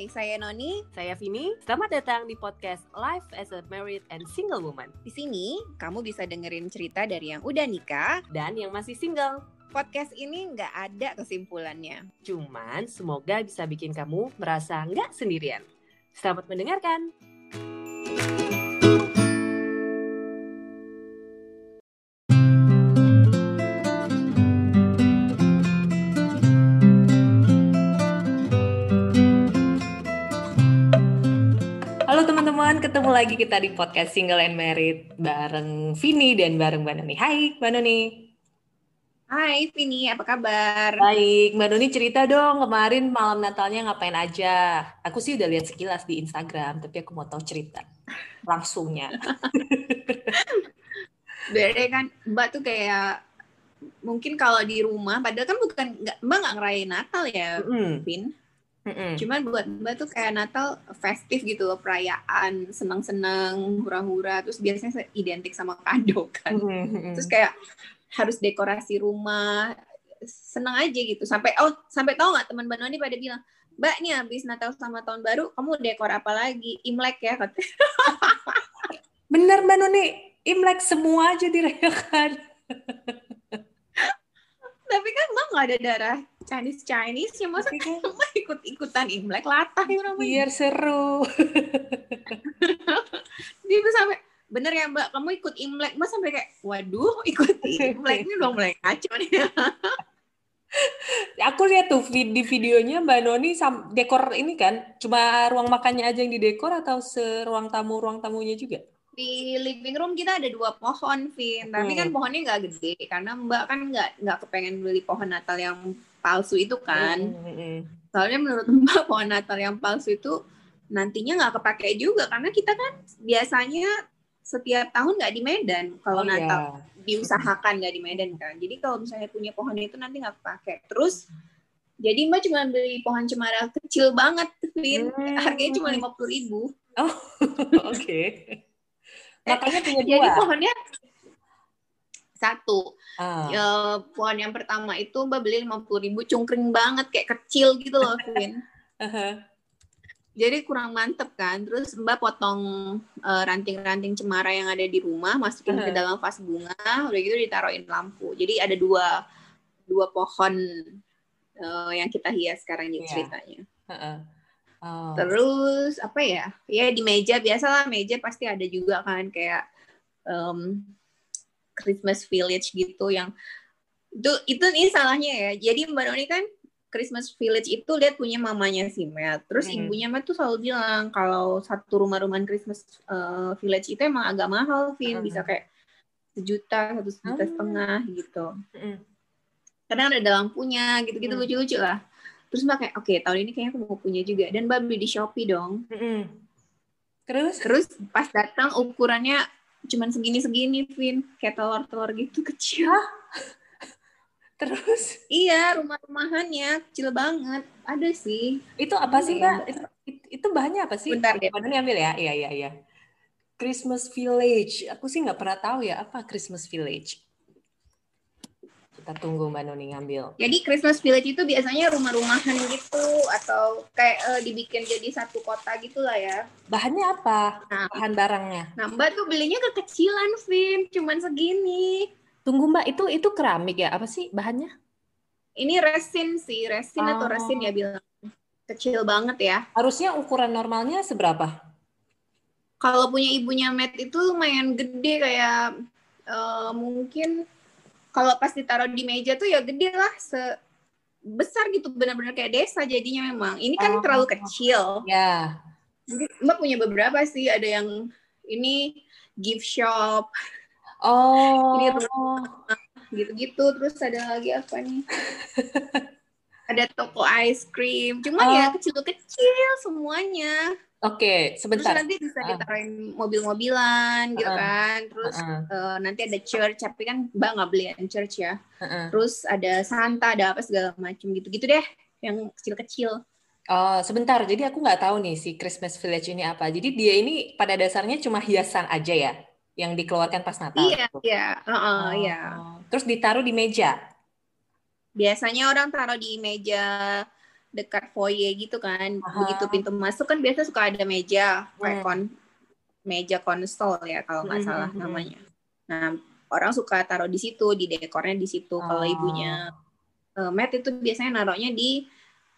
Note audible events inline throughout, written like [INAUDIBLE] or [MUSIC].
Hai, saya Noni. Saya Vini. Selamat datang di podcast Life as a Married and Single Woman. Di sini, kamu bisa dengerin cerita dari yang udah nikah dan yang masih single. Podcast ini nggak ada kesimpulannya. Cuman semoga bisa bikin kamu merasa nggak sendirian. Selamat mendengarkan. Lagi kita di podcast Single and Married bareng Vini dan bareng Mbak Noni. Hai Mbak Noni. Hai Vini, apa kabar? Baik, Mbak Noni cerita dong kemarin malam Natalnya ngapain aja. Aku sih udah lihat sekilas di Instagram, tapi aku mau tahu cerita langsungnya. [LAUGHS] Beda kan, Mbak tuh kayak mungkin kalau di rumah, padahal kan bukan Mbak nggak ngerayain Natal ya, mm. Vin. Mm-hmm. Cuman buat Mbak tuh kayak Natal festif gitu loh, perayaan, senang-senang, hura-hura, terus biasanya identik sama kado kan. Mm-hmm. Terus kayak harus dekorasi rumah, seneng aja gitu. Sampai oh sampai tahu nggak teman Mbak Noni pada bilang, Mbak nih habis Natal sama tahun baru, kamu dekor apa lagi? Imlek ya katanya. Bener Mbak Noni, Imlek semua aja dirayakan. Tapi kan Mbak nggak ada darah Chinese Chinese ya masa kan [LAUGHS] ikut ikutan Imlek latah ya orang biar seru. [LAUGHS] Dia tuh sampai bener ya mbak kamu ikut Imlek. Mas sampai kayak waduh ikut Imlek ini dong mulai kacau nih. [LAUGHS] Aku lihat tuh di videonya mbak Noni dekor ini kan cuma ruang makannya aja yang didekor atau seruang tamu ruang tamunya juga di living room kita ada dua pohon, Vin. Tapi kan pohonnya nggak gede karena Mbak kan nggak nggak kepengen beli pohon Natal yang palsu itu kan. Soalnya menurut [LAUGHS] Mbak pohon Natal yang palsu itu nantinya nggak kepake juga karena kita kan biasanya setiap tahun nggak di Medan kalau oh, Natal yeah. diusahakan nggak di Medan kan. Jadi kalau misalnya punya pohon itu nanti nggak kepake. Terus jadi Mbak cuma beli pohon cemara kecil banget, Vin. Hmm. Harganya cuma lima puluh ribu. Oh, [LAUGHS] oke. Okay. Makanya punya dua. Jadi pohonnya satu. Ah. Ya, pohon yang pertama itu Mbak beli lima puluh ribu, cungkring banget, kayak kecil gitu loh, [LAUGHS] Vin. uh-huh. Jadi kurang mantep kan. Terus Mbak potong uh, ranting-ranting cemara yang ada di rumah, masukin uh-huh. ke dalam vas bunga, udah gitu ditaruhin lampu. Jadi ada dua dua pohon uh, yang kita hias sekarang ini yeah. ceritanya. Uh-uh. Oh. Terus apa ya? Ya di meja biasalah meja pasti ada juga kan kayak um, Christmas Village gitu yang itu itu nih salahnya ya. Jadi Mbak Noni kan Christmas Village itu lihat punya mamanya si Mel. Terus hmm. ibunya Mel tuh selalu bilang kalau satu rumah-rumahan Christmas uh, Village itu emang agak mahal, Vin. Hmm. Bisa kayak sejuta, satu juta hmm. setengah gitu. Hmm. Kadang ada lampunya, gitu-gitu hmm. lucu-lucu lah terus mbak kayak oke okay, tahun ini kayaknya aku mau punya juga. Dan mbak beli di shopee dong. Mm-hmm. terus? Terus pas datang ukurannya cuman segini segini Vin. Kayak telur telur gitu [LAUGHS] kecil. Terus? Iya rumah-rumahannya kecil banget. Ada sih. Itu apa sih mbak? Itu, itu bahannya apa sih? Bentar deh. Bahannya ambil ya? Iya iya iya. Christmas Village. Aku sih nggak pernah tahu ya apa Christmas Village kita tunggu Mbak Nuni ngambil. Jadi Christmas Village itu biasanya rumah-rumahan gitu atau kayak uh, dibikin jadi satu kota gitulah ya. Bahannya apa? Nah, Bahan barangnya? Nah Mbak tuh belinya kekecilan, Vin. Cuman segini. Tunggu Mbak, itu itu keramik ya? Apa sih bahannya? Ini resin sih, resin oh. atau resin ya bilang. Kecil banget ya. Harusnya ukuran normalnya seberapa? Kalau punya ibunya Matt itu lumayan gede kayak uh, mungkin kalau pas ditaruh di meja tuh ya gede lah se besar gitu benar-benar kayak desa jadinya memang. Ini kan oh. terlalu kecil. Ya. Yeah. mbak punya beberapa sih ada yang ini gift shop. Oh. Ini gitu-gitu terus ada lagi apa nih? [LAUGHS] Ada toko ice cream. Cuman ya oh. ya kecil-kecil semuanya Oke, sebentar. Terus nanti bisa ah. ditaruhin mobil-mobilan gitu uh, kan. Terus uh, uh, nanti ada church, tapi kan Mbak nggak beli yang church ya. Uh, uh. Terus ada Santa, ada apa segala macam gitu-gitu deh, yang kecil-kecil. Oh, sebentar. Jadi aku nggak tahu nih si Christmas Village ini apa. Jadi dia ini pada dasarnya cuma hiasan aja ya, yang dikeluarkan pas Natal. Iya, gitu. iya, uh, uh, oh. iya. Terus ditaruh di meja. Biasanya orang taruh di meja dekat foyer gitu kan. Aha. Begitu pintu masuk kan biasa suka ada meja, kayak hmm. kon meja konsol ya kalau nggak hmm, salah hmm. namanya. Nah, orang suka taruh di situ, di dekornya di situ. Oh. Kalau ibunya uh, Matt itu biasanya naruhnya di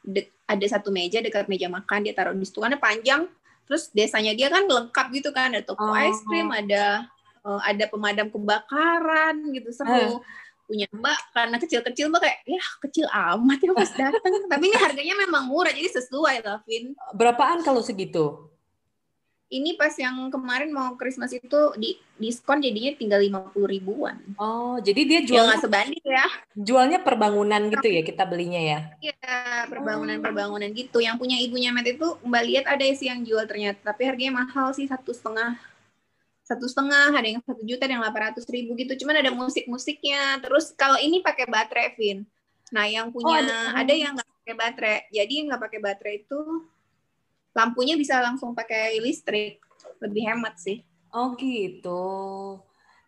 de, ada satu meja dekat meja makan dia taruh di situ karena panjang. Terus desanya dia kan lengkap gitu kan, ada toko oh. es krim, ada uh, ada pemadam kebakaran gitu seru. Uh punya mbak karena kecil-kecil mbak kayak ya kecil amat ya pas datang [LAUGHS] tapi ini harganya memang murah jadi sesuai lah Vin berapaan kalau segitu ini pas yang kemarin mau Christmas itu di diskon jadinya tinggal lima puluh ribuan. Oh, jadi dia jual nggak sebanding ya? Jualnya perbangunan gitu ya kita belinya ya? Iya, perbangunan-perbangunan gitu. Yang punya ibunya Matt itu Mbak lihat ada sih yang jual ternyata, tapi harganya mahal sih satu setengah satu setengah, ada yang satu juta, ada yang delapan ratus ribu gitu. Cuman ada musik-musiknya. Terus kalau ini pakai baterai, Vin. Nah, yang oh, punya oh, ada, ada yang nggak pakai baterai. Jadi nggak pakai baterai itu lampunya bisa langsung pakai listrik, lebih hemat sih. Oh gitu.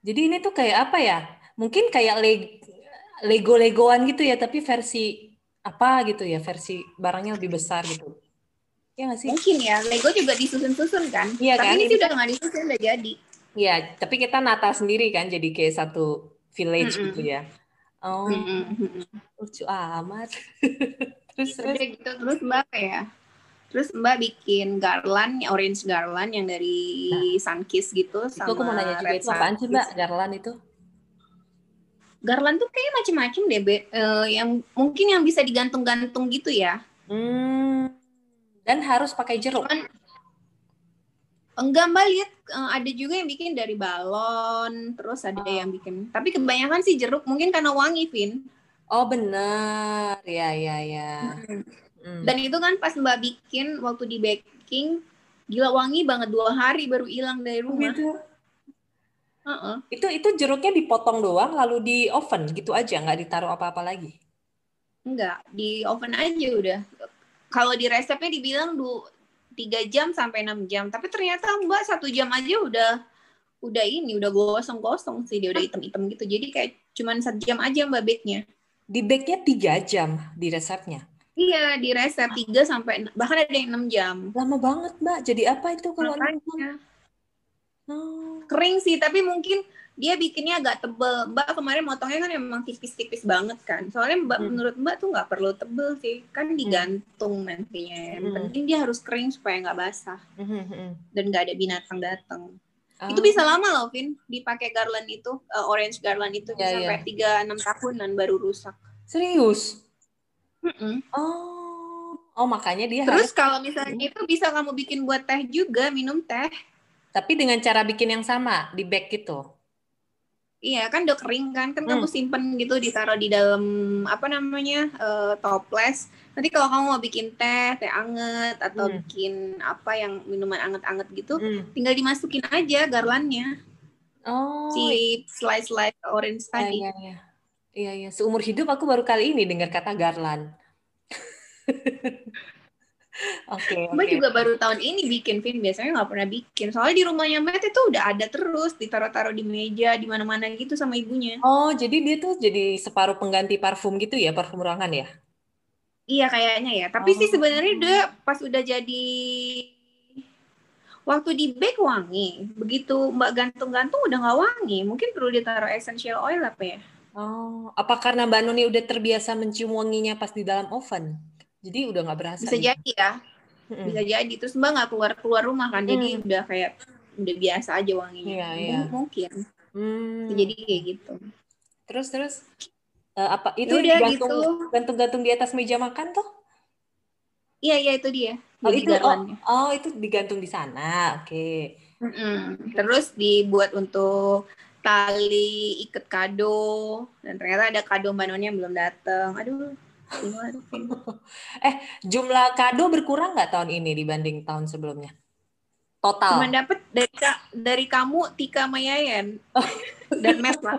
Jadi ini tuh kayak apa ya? Mungkin kayak Lego-legoan gitu ya, tapi versi apa gitu ya, versi barangnya lebih besar gitu. Ya nggak sih? Mungkin ya, Lego juga disusun-susun kan? Iya Tapi kan? ini sih udah nggak disusun, udah jadi. Iya, tapi kita nata sendiri kan, jadi kayak satu village mm -hmm. gitu ya. Oh, mm -hmm. lucu amat. terus [LAUGHS] terus gitu terus mbak ya. Terus mbak bikin garland, orange garland yang dari nah, Sunkiss gitu. Itu sama aku mau nanya juga itu apaan sih mbak garland itu? Garland tuh kayak macem-macem deh, Be. Uh, yang mungkin yang bisa digantung-gantung gitu ya. Hmm dan harus pakai jeruk. Cuman, enggak mbak lihat eh, ada juga yang bikin dari balon, terus ada oh. yang bikin. Tapi kebanyakan sih jeruk, mungkin karena wangi, Vin. Oh benar, ya ya ya. Hmm. Dan itu kan pas mbak bikin waktu di baking, gila wangi banget dua hari baru hilang dari oh, rumah. Gitu. Uh -uh. Itu itu jeruknya dipotong doang, lalu di oven gitu aja, nggak ditaruh apa-apa lagi? Enggak, di oven aja udah kalau di resepnya dibilang du tiga jam sampai enam jam. Tapi ternyata mbak satu jam aja udah udah ini udah gosong-gosong sih. Dia udah hitam-hitam gitu. Jadi kayak cuman satu jam aja mbak bake-nya. Di bake-nya tiga jam di resepnya? Iya di resep tiga sampai bahkan ada yang enam jam. Lama banget mbak. Jadi apa itu kalau jam? Oh. kering sih tapi mungkin dia bikinnya agak tebel. Mbak kemarin motongnya kan emang tipis-tipis banget kan. Soalnya Mbak hmm. menurut Mbak tuh nggak perlu tebel sih, kan hmm. digantung hmm. nantinya. Yang hmm. penting dia harus kering supaya nggak basah hmm. hmm, dan nggak ada binatang datang. Oh. Itu bisa lama loh, Vin, dipakai garland itu, uh, orange garland itu yeah, sampai tiga enam tahunan baru rusak. Serius? Mm Oh, oh makanya dia. Terus harus... kalau misalnya itu bisa kamu bikin buat teh juga, minum teh. Tapi dengan cara bikin yang sama, di bag gitu. Iya kan udah kering kan, kan hmm. kamu simpen gitu ditaruh di dalam apa namanya uh, toples. Nanti kalau kamu mau bikin teh, teh anget atau hmm. bikin apa yang minuman anget-anget gitu, hmm. tinggal dimasukin aja garlannya. Oh. Si slice slice orange ya, tadi. Iya, iya. Iya, iya. Seumur hidup aku baru kali ini dengar kata garland. [LAUGHS] Oke. Okay, Mbak okay. juga baru tahun ini bikin Vin, biasanya nggak pernah bikin. Soalnya di rumahnya Mbak itu udah ada terus, ditaruh-taruh di meja, di mana-mana gitu sama ibunya. Oh, jadi dia tuh jadi separuh pengganti parfum gitu ya, parfum ruangan ya? Iya kayaknya ya. Tapi oh. sih sebenarnya udah pas udah jadi waktu di bake wangi. Begitu Mbak gantung-gantung udah nggak wangi. Mungkin perlu ditaruh essential oil apa ya? Oh, apa karena Mbak Nuni udah terbiasa mencium wanginya pas di dalam oven? Jadi udah nggak berasa. Bisa gitu. jadi ya. hmm Bisa jadi. Terus Mbak nggak keluar keluar rumah kan, mm. jadi udah kayak udah biasa aja wanginya. Iya, iya. Mungkin. Hmm. Jadi kayak gitu. Terus terus uh, apa itu udah gantung gitu. gantung-gantung di atas meja makan tuh? Iya iya itu dia. Oh itu oh, oh itu digantung di sana, oke. Okay. Mm-mm. Terus dibuat untuk tali ikat kado dan ternyata ada kado mbak Noni yang belum datang. Aduh, eh, jumlah kado berkurang nggak tahun ini dibanding tahun sebelumnya? Total. Cuma dapat dari dari kamu Tika Mayayan [LAUGHS] dan Matt lah.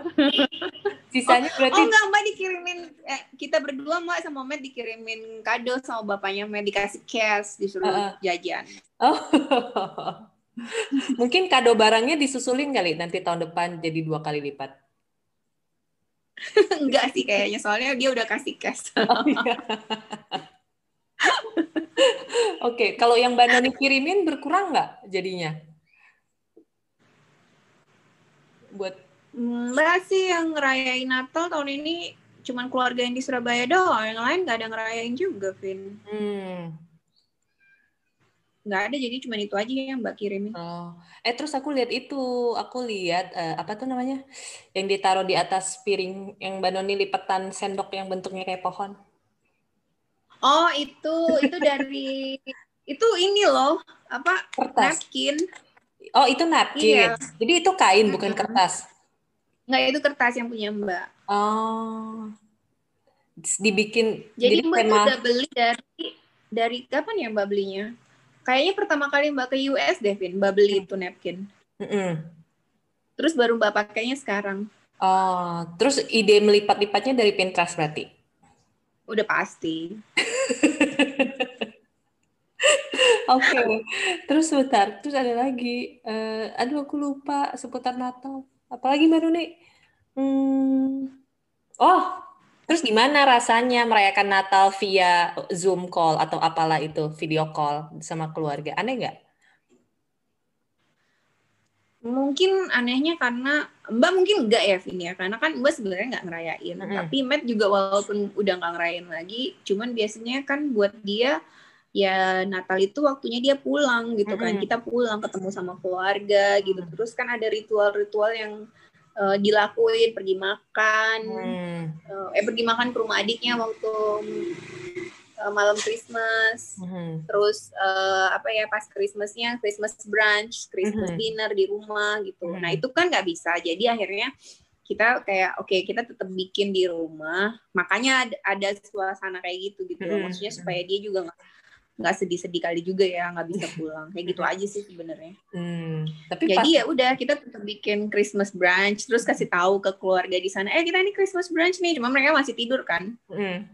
Sisanya oh, berarti Oh enggak, Mbak dikirimin eh, kita berdua Mbak sama Matt dikirimin kado sama bapaknya Matt dikasih cash disuruh uh, jajan. Oh. [LAUGHS] Mungkin kado barangnya disusulin kali nanti tahun depan jadi dua kali lipat. [LAUGHS] Enggak sih kayaknya, soalnya dia udah kasih cash. [LAUGHS] Oh, iya. Oke, kalau yang Mbak Noni kirimin berkurang nggak jadinya? Buat Mbak sih yang ngerayain Natal tahun ini cuman keluarga yang di Surabaya doang, yang lain nggak ada ngerayain juga, Vin. Hmm. Nggak ada, jadi cuma itu aja yang Mbak kirimin. Oh. Eh terus aku lihat itu, aku lihat uh, apa tuh namanya, yang ditaruh di atas piring, yang Mbak Noni lipetan sendok yang bentuknya kayak pohon. Oh itu, itu dari [LAUGHS] itu ini loh apa kertas. napkin. Oh itu napkin. Iya. Jadi itu kain bukan kertas. Enggak itu kertas yang punya Mbak. Oh. Dibikin jadi, jadi Mbak tema... udah beli dari dari kapan ya Mbak belinya? Kayaknya pertama kali Mbak ke US deh, Vin. Mbak beli itu napkin. Mm -mm. Terus baru Mbak pakainya sekarang. Oh, terus ide melipat-lipatnya dari Pinterest berarti? Udah pasti. [LAUGHS] Oke, okay. terus sebentar, terus ada lagi. Uh, aduh, aku lupa seputar Natal. Apalagi baru nih. Hmm. Oh, terus gimana rasanya merayakan Natal via Zoom call atau apalah itu, video call sama keluarga? Aneh nggak? Mungkin anehnya karena Mbak mungkin enggak ya Vin ya, karena kan Mbak sebenarnya nggak ngerayain. Mm -hmm. Tapi Matt juga walaupun udah nggak ngerayain lagi, cuman biasanya kan buat dia ya Natal itu waktunya dia pulang gitu kan. Mm -hmm. Kita pulang ketemu sama keluarga gitu. Terus kan ada ritual-ritual yang uh, dilakuin pergi makan. Mm. Uh, eh pergi makan ke rumah adiknya waktu uh, malam Christmas. Mm. Terus uh, apa ya pas Christmasnya Christmas brunch, Christmas mm. dinner di rumah gitu. Mm. Nah, itu kan nggak bisa. Jadi akhirnya kita kayak oke okay, kita tetap bikin di rumah makanya ada, ada suasana kayak gitu gitu loh. maksudnya supaya dia juga nggak nggak sedih-sedih kali juga ya nggak bisa pulang. Kayak gitu aja sih sebenarnya. Hmm, tapi jadi pas... ya udah kita tetap bikin Christmas brunch terus kasih tahu ke keluarga di sana eh kita ini Christmas brunch nih cuma mereka masih tidur kan. Hmm.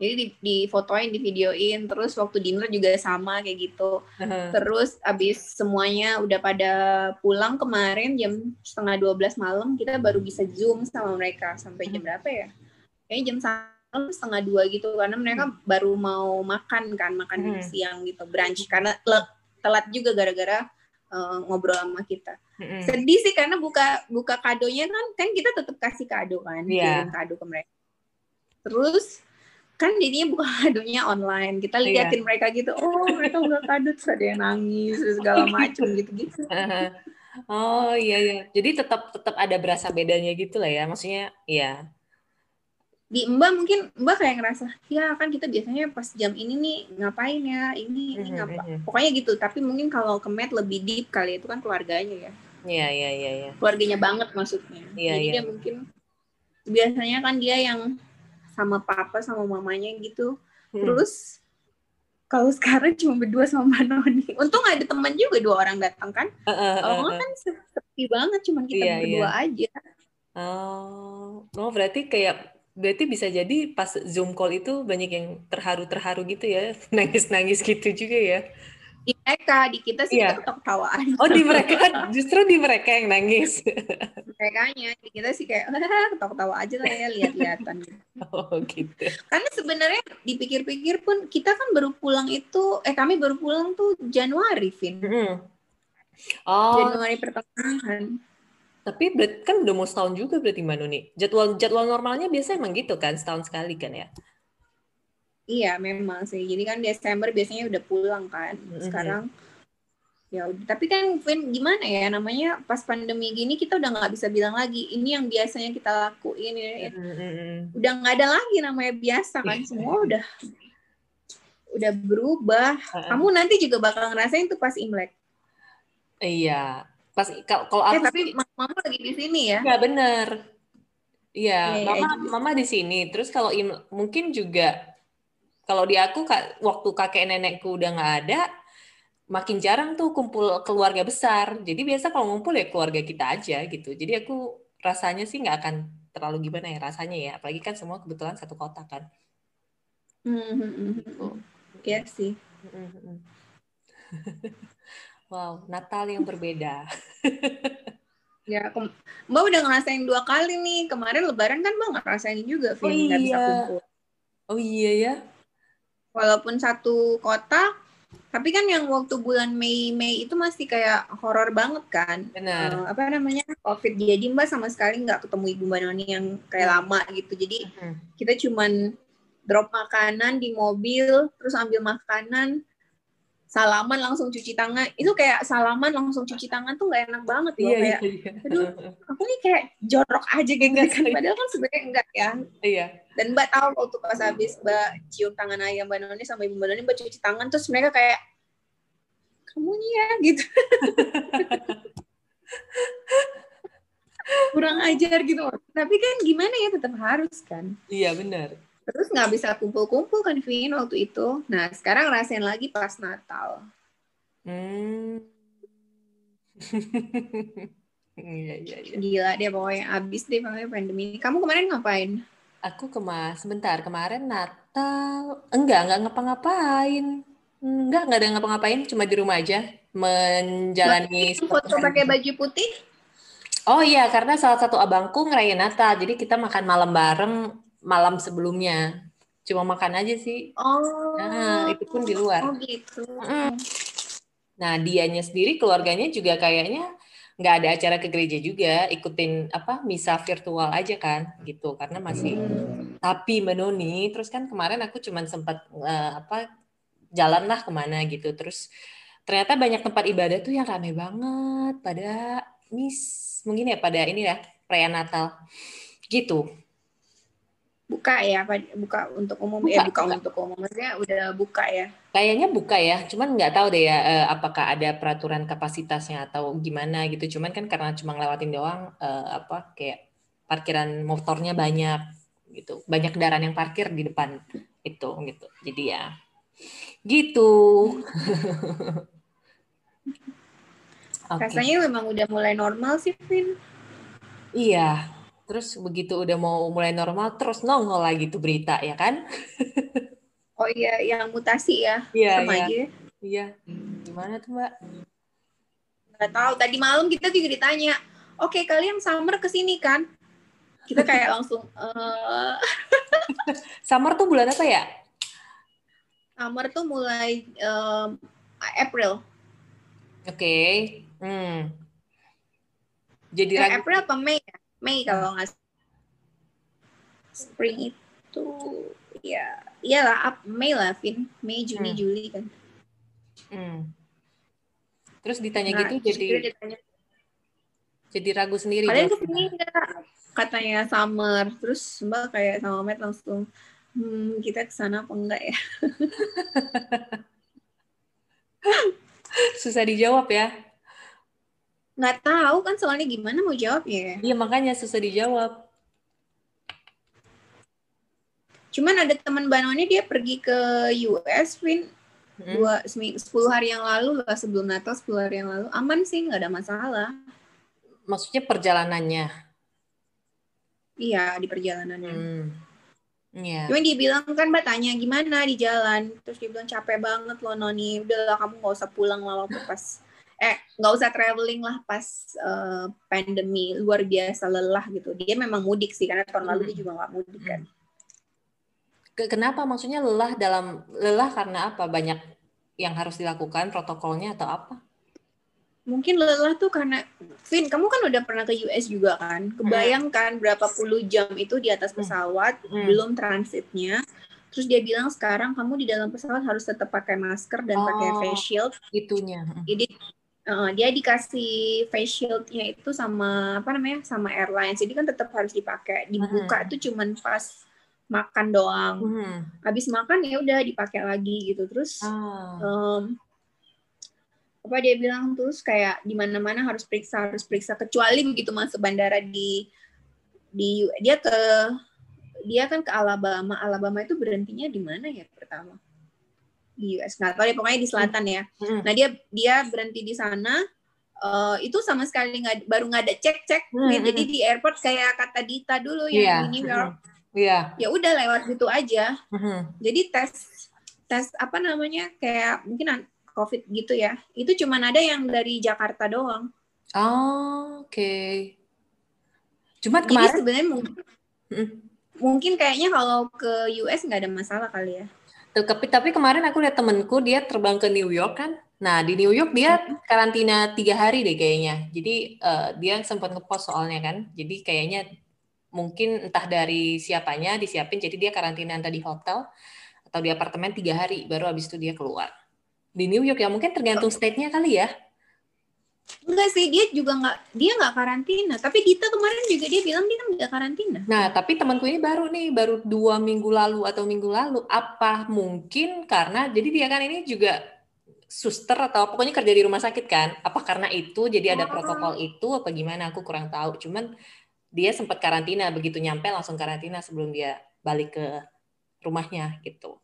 jadi di, di fotoin di videoin terus waktu dinner juga sama kayak gitu. Uh-huh. terus abis semuanya udah pada pulang kemarin jam setengah 12 malam kita baru bisa zoom sama mereka. Sampai jam berapa ya? Kayaknya jam setengah dua gitu karena mereka hmm. baru mau makan kan makan hmm. siang gitu brunch karena telat juga gara-gara uh, ngobrol sama kita hmm. sedih sih karena buka buka kadonya kan kan kita tetap kasih kado kan yeah. kirim kado ke mereka terus kan jadinya buka [LAUGHS] kadonya online kita iya. liatin yeah. mereka gitu oh mereka udah kado terus ada yang nangis segala [LAUGHS] macam gitu gitu [LAUGHS] oh iya iya jadi tetap tetap ada berasa bedanya gitu lah ya maksudnya ya di Mbak mungkin Mbak kayak ngerasa ya kan kita biasanya pas jam ini nih ngapain ya ini ini mm-hmm, ngapa mm-hmm. pokoknya gitu tapi mungkin kalau ke Matt lebih deep kali itu kan keluarganya ya iya iya iya ya. keluarganya banget maksudnya ya, jadi ya. dia mungkin biasanya kan dia yang sama papa sama mamanya gitu hmm. terus kalau sekarang cuma berdua sama Mbak Noni untung ada teman juga dua orang datang kan uh, uh, uh, uh. kan sepi banget cuma kita yeah, berdua yeah. aja oh oh berarti kayak berarti bisa jadi pas zoom call itu banyak yang terharu-terharu gitu ya? [LAUGHS] Nangis-nangis gitu juga ya? Di mereka di kita sih yeah. tetap tawaan oh di mereka? Justru di mereka yang nangis. [LAUGHS] Mereka di kita sih kayak ketawa-ketawa aja lah ya lihat-lihatan [LAUGHS] oh gitu. Karena sebenarnya dipikir-pikir pun kita kan baru pulang itu eh kami baru pulang tuh Januari Vin. Mm. oh. Januari pertengahan tapi berarti kan udah mau setahun juga berarti Mbak Nuni. Jadwal jadwal normalnya biasa emang gitu kan, setahun sekali kan ya? Iya, memang sih. Jadi kan Desember biasanya udah pulang kan. Sekarang ya udah. Tapi kan Vin gimana ya namanya pas pandemi gini kita udah nggak bisa bilang lagi ini yang biasanya kita lakuin ya. Mm-hmm. Udah nggak ada lagi namanya biasa kan. [LAUGHS] Semua udah udah berubah. Kamu nanti juga bakal ngerasain tuh pas Imlek. Iya, pas kalau eh, aku eh, tapi mama lagi di sini ya? Nggak bener. Iya yeah, mama yeah, mama di sini. Terus kalau mungkin juga kalau di aku waktu kakek nenekku udah nggak ada makin jarang tuh kumpul keluarga besar. Jadi biasa kalau ngumpul ya keluarga kita aja gitu. Jadi aku rasanya sih nggak akan terlalu gimana ya rasanya ya. Apalagi kan semua kebetulan satu kota kan. Mm -hmm. oh. Iya sih [LAUGHS] Wow, Natal yang berbeda. ya, Mbak udah ngerasain dua kali nih. Kemarin Lebaran kan Mbak ngerasain juga, Vin, oh, iya. bisa kumpul. Oh iya ya. walaupun satu kota tapi kan yang waktu bulan Mei Mei itu masih kayak horor banget kan Benar. Uh, apa namanya covid jadi mbak sama sekali nggak ketemu ibu mbak Noni yang kayak hmm. lama gitu jadi hmm. kita cuman drop makanan di mobil terus ambil makanan salaman langsung cuci tangan. Itu kayak salaman langsung cuci tangan tuh nggak enak banget loh iya, kayak iya, iya. aduh aku nih kayak jorok aja gitu kan. Padahal kan sebenarnya enggak ya. Iya. Dan mbak tahu waktu pas habis mbak cium tangan ayah mbak Noni sama ibu mbak Noni mbak cuci tangan terus mereka kayak kamu nih ya gitu. [LAUGHS] Kurang ajar gitu. Tapi kan gimana ya tetap harus kan. Iya benar Terus nggak bisa kumpul-kumpul kan Vin waktu itu. Nah sekarang rasain lagi pas Natal. Hmm. [LAUGHS] Iya, iya, iya. Gila dia pokoknya abis deh pokoknya pandemi. Kamu kemarin ngapain? Aku kemas sebentar kemarin Natal enggak enggak ngapa-ngapain enggak enggak ada ngapa-ngapain cuma di rumah aja menjalani foto pakai baju putih Oh iya karena salah satu abangku ngerayain Natal jadi kita makan malam bareng malam sebelumnya. Cuma makan aja sih. Oh. Nah, itu pun di luar. Oh gitu. Nah, dianya sendiri keluarganya juga kayaknya nggak ada acara ke gereja juga, ikutin apa misa virtual aja kan, gitu. Karena masih hmm. tapi menoni. Terus kan kemarin aku cuman sempat uh, apa jalan lah ke mana gitu. Terus ternyata banyak tempat ibadah tuh yang rame banget pada mis mungkin ya pada ini ya perayaan Natal gitu buka ya buka untuk umum? Buka, ya buka buka. untuk umum maksudnya udah buka ya? Kayaknya buka ya cuman nggak tahu deh ya eh, apakah ada peraturan kapasitasnya atau gimana gitu. Cuman kan karena cuma ngelewatin doang eh, apa kayak parkiran motornya banyak gitu. Banyak kendaraan yang parkir di depan itu gitu. Jadi ya gitu. [LAUGHS] Okay. rasanya memang udah mulai normal sih Vin. Iya Terus begitu udah mau mulai normal, terus nongol lagi tuh berita, ya kan? oh iya, yang mutasi ya? Iya, Sama iya. aja. Iya. Gimana tuh, Mbak? Gak tahu. Tadi malam kita juga ditanya, oke okay, kalian summer ke sini kan? Kita kayak [LAUGHS] langsung... Uh... [LAUGHS] summer tuh bulan apa ya? Summer tuh mulai um, April. Oke. Okay. Hmm. Jadi eh, April apa Mei ya? Mei kalau nggak spring itu ya iyalah up Mei lah Vin. Mei Juni hmm. Juli kan. Hmm. terus ditanya nah, gitu jadi ditanya, jadi ragu sendiri kalian ke sini enggak katanya summer. Terus mbak kayak sama Matt langsung hmm, kita ke sana apa enggak ya? [LAUGHS] Susah dijawab ya nggak tahu kan soalnya gimana mau jawab ya? Iya makanya susah dijawab. Cuman ada teman Banoni dia pergi ke US Win hmm. dua sepuluh hari yang lalu lah sebelum Natal sepuluh hari yang lalu. Aman sih nggak ada masalah. Maksudnya perjalanannya? Iya di perjalanannya. Hmm. Yeah. Cuman dia bilang kan mbak tanya gimana di jalan, terus dia bilang capek banget loh Noni, udahlah kamu nggak usah pulang lah waktu pas eh nggak usah traveling lah pas uh, pandemi. Luar biasa lelah gitu. Dia memang mudik sih karena tahun lalu dia hmm. juga nggak mudik kan. Kenapa? Maksudnya lelah dalam lelah karena apa? Banyak yang harus dilakukan protokolnya atau apa? Mungkin lelah tuh karena Vin kamu kan udah pernah ke US juga kan? Kebayangkan hmm. berapa puluh jam itu di atas hmm. pesawat hmm. belum transitnya. Terus dia bilang sekarang kamu di dalam pesawat harus tetap pakai masker dan oh, pakai face shield. itunya. Jadi Uh, dia dikasih face shieldnya itu sama apa namanya sama airlines. Jadi kan tetap harus dipakai. Dibuka itu hmm. cuman pas makan doang. Hmm. habis makan ya udah dipakai lagi gitu. Terus oh. um, apa dia bilang terus kayak di mana mana harus periksa harus periksa. Kecuali begitu masuk bandara di di dia ke dia kan ke Alabama. Alabama itu berhentinya di mana ya pertama di US nggak tahu ya pokoknya di selatan ya hmm. nah dia dia berhenti di sana uh, itu sama sekali nggak baru nggak ada cek cek hmm. jadi di airport kayak kata Dita dulu yang yeah. di New York yeah. ya udah lewat gitu aja hmm. jadi tes tes apa namanya kayak mungkin COVID gitu ya itu cuma ada yang dari Jakarta doang oh, oke okay. cuma kemarin sebenarnya mungkin hmm. mungkin kayaknya kalau ke US nggak ada masalah kali ya Tapi, tapi kemarin aku lihat temenku dia terbang ke New York kan. Nah di New York dia karantina tiga hari deh kayaknya. Jadi uh, dia sempat ngepost soalnya kan. Jadi kayaknya mungkin entah dari siapanya disiapin. Jadi dia karantina entah di hotel atau di apartemen tiga hari. Baru habis itu dia keluar. Di New York ya mungkin tergantung state-nya kali ya. Enggak sih, dia juga nggak dia nggak karantina. Tapi Dita kemarin juga dia bilang dia nggak karantina. Nah, tapi temanku ini baru nih, baru dua minggu lalu atau minggu lalu. Apa mungkin karena jadi dia kan ini juga suster atau pokoknya kerja di rumah sakit kan? Apa karena itu jadi ada protokol itu apa gimana? Aku kurang tahu. Cuman dia sempat karantina begitu nyampe langsung karantina sebelum dia balik ke rumahnya gitu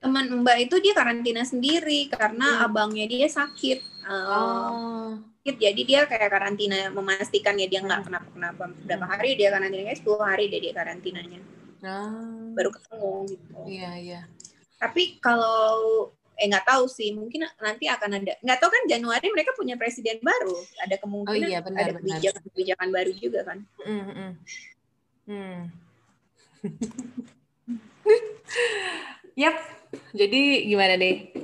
teman Mbak itu dia karantina sendiri karena hmm. abangnya dia sakit. Oh. Jadi dia kayak karantina memastikan ya dia nggak hmm. kenapa-kenapa. Berapa hmm. hari dia karantinanya? 10 hari dia dia karantinanya. Oh. Baru ketemu gitu. Iya, iya. Tapi kalau eh nggak tahu sih mungkin nanti akan ada nggak tahu kan Januari mereka punya presiden baru ada kemungkinan oh, iya, benar, ada kebijakan kebijakan baru juga kan mm -hmm. hmm. [LAUGHS] yap jadi gimana nih? [LAUGHS]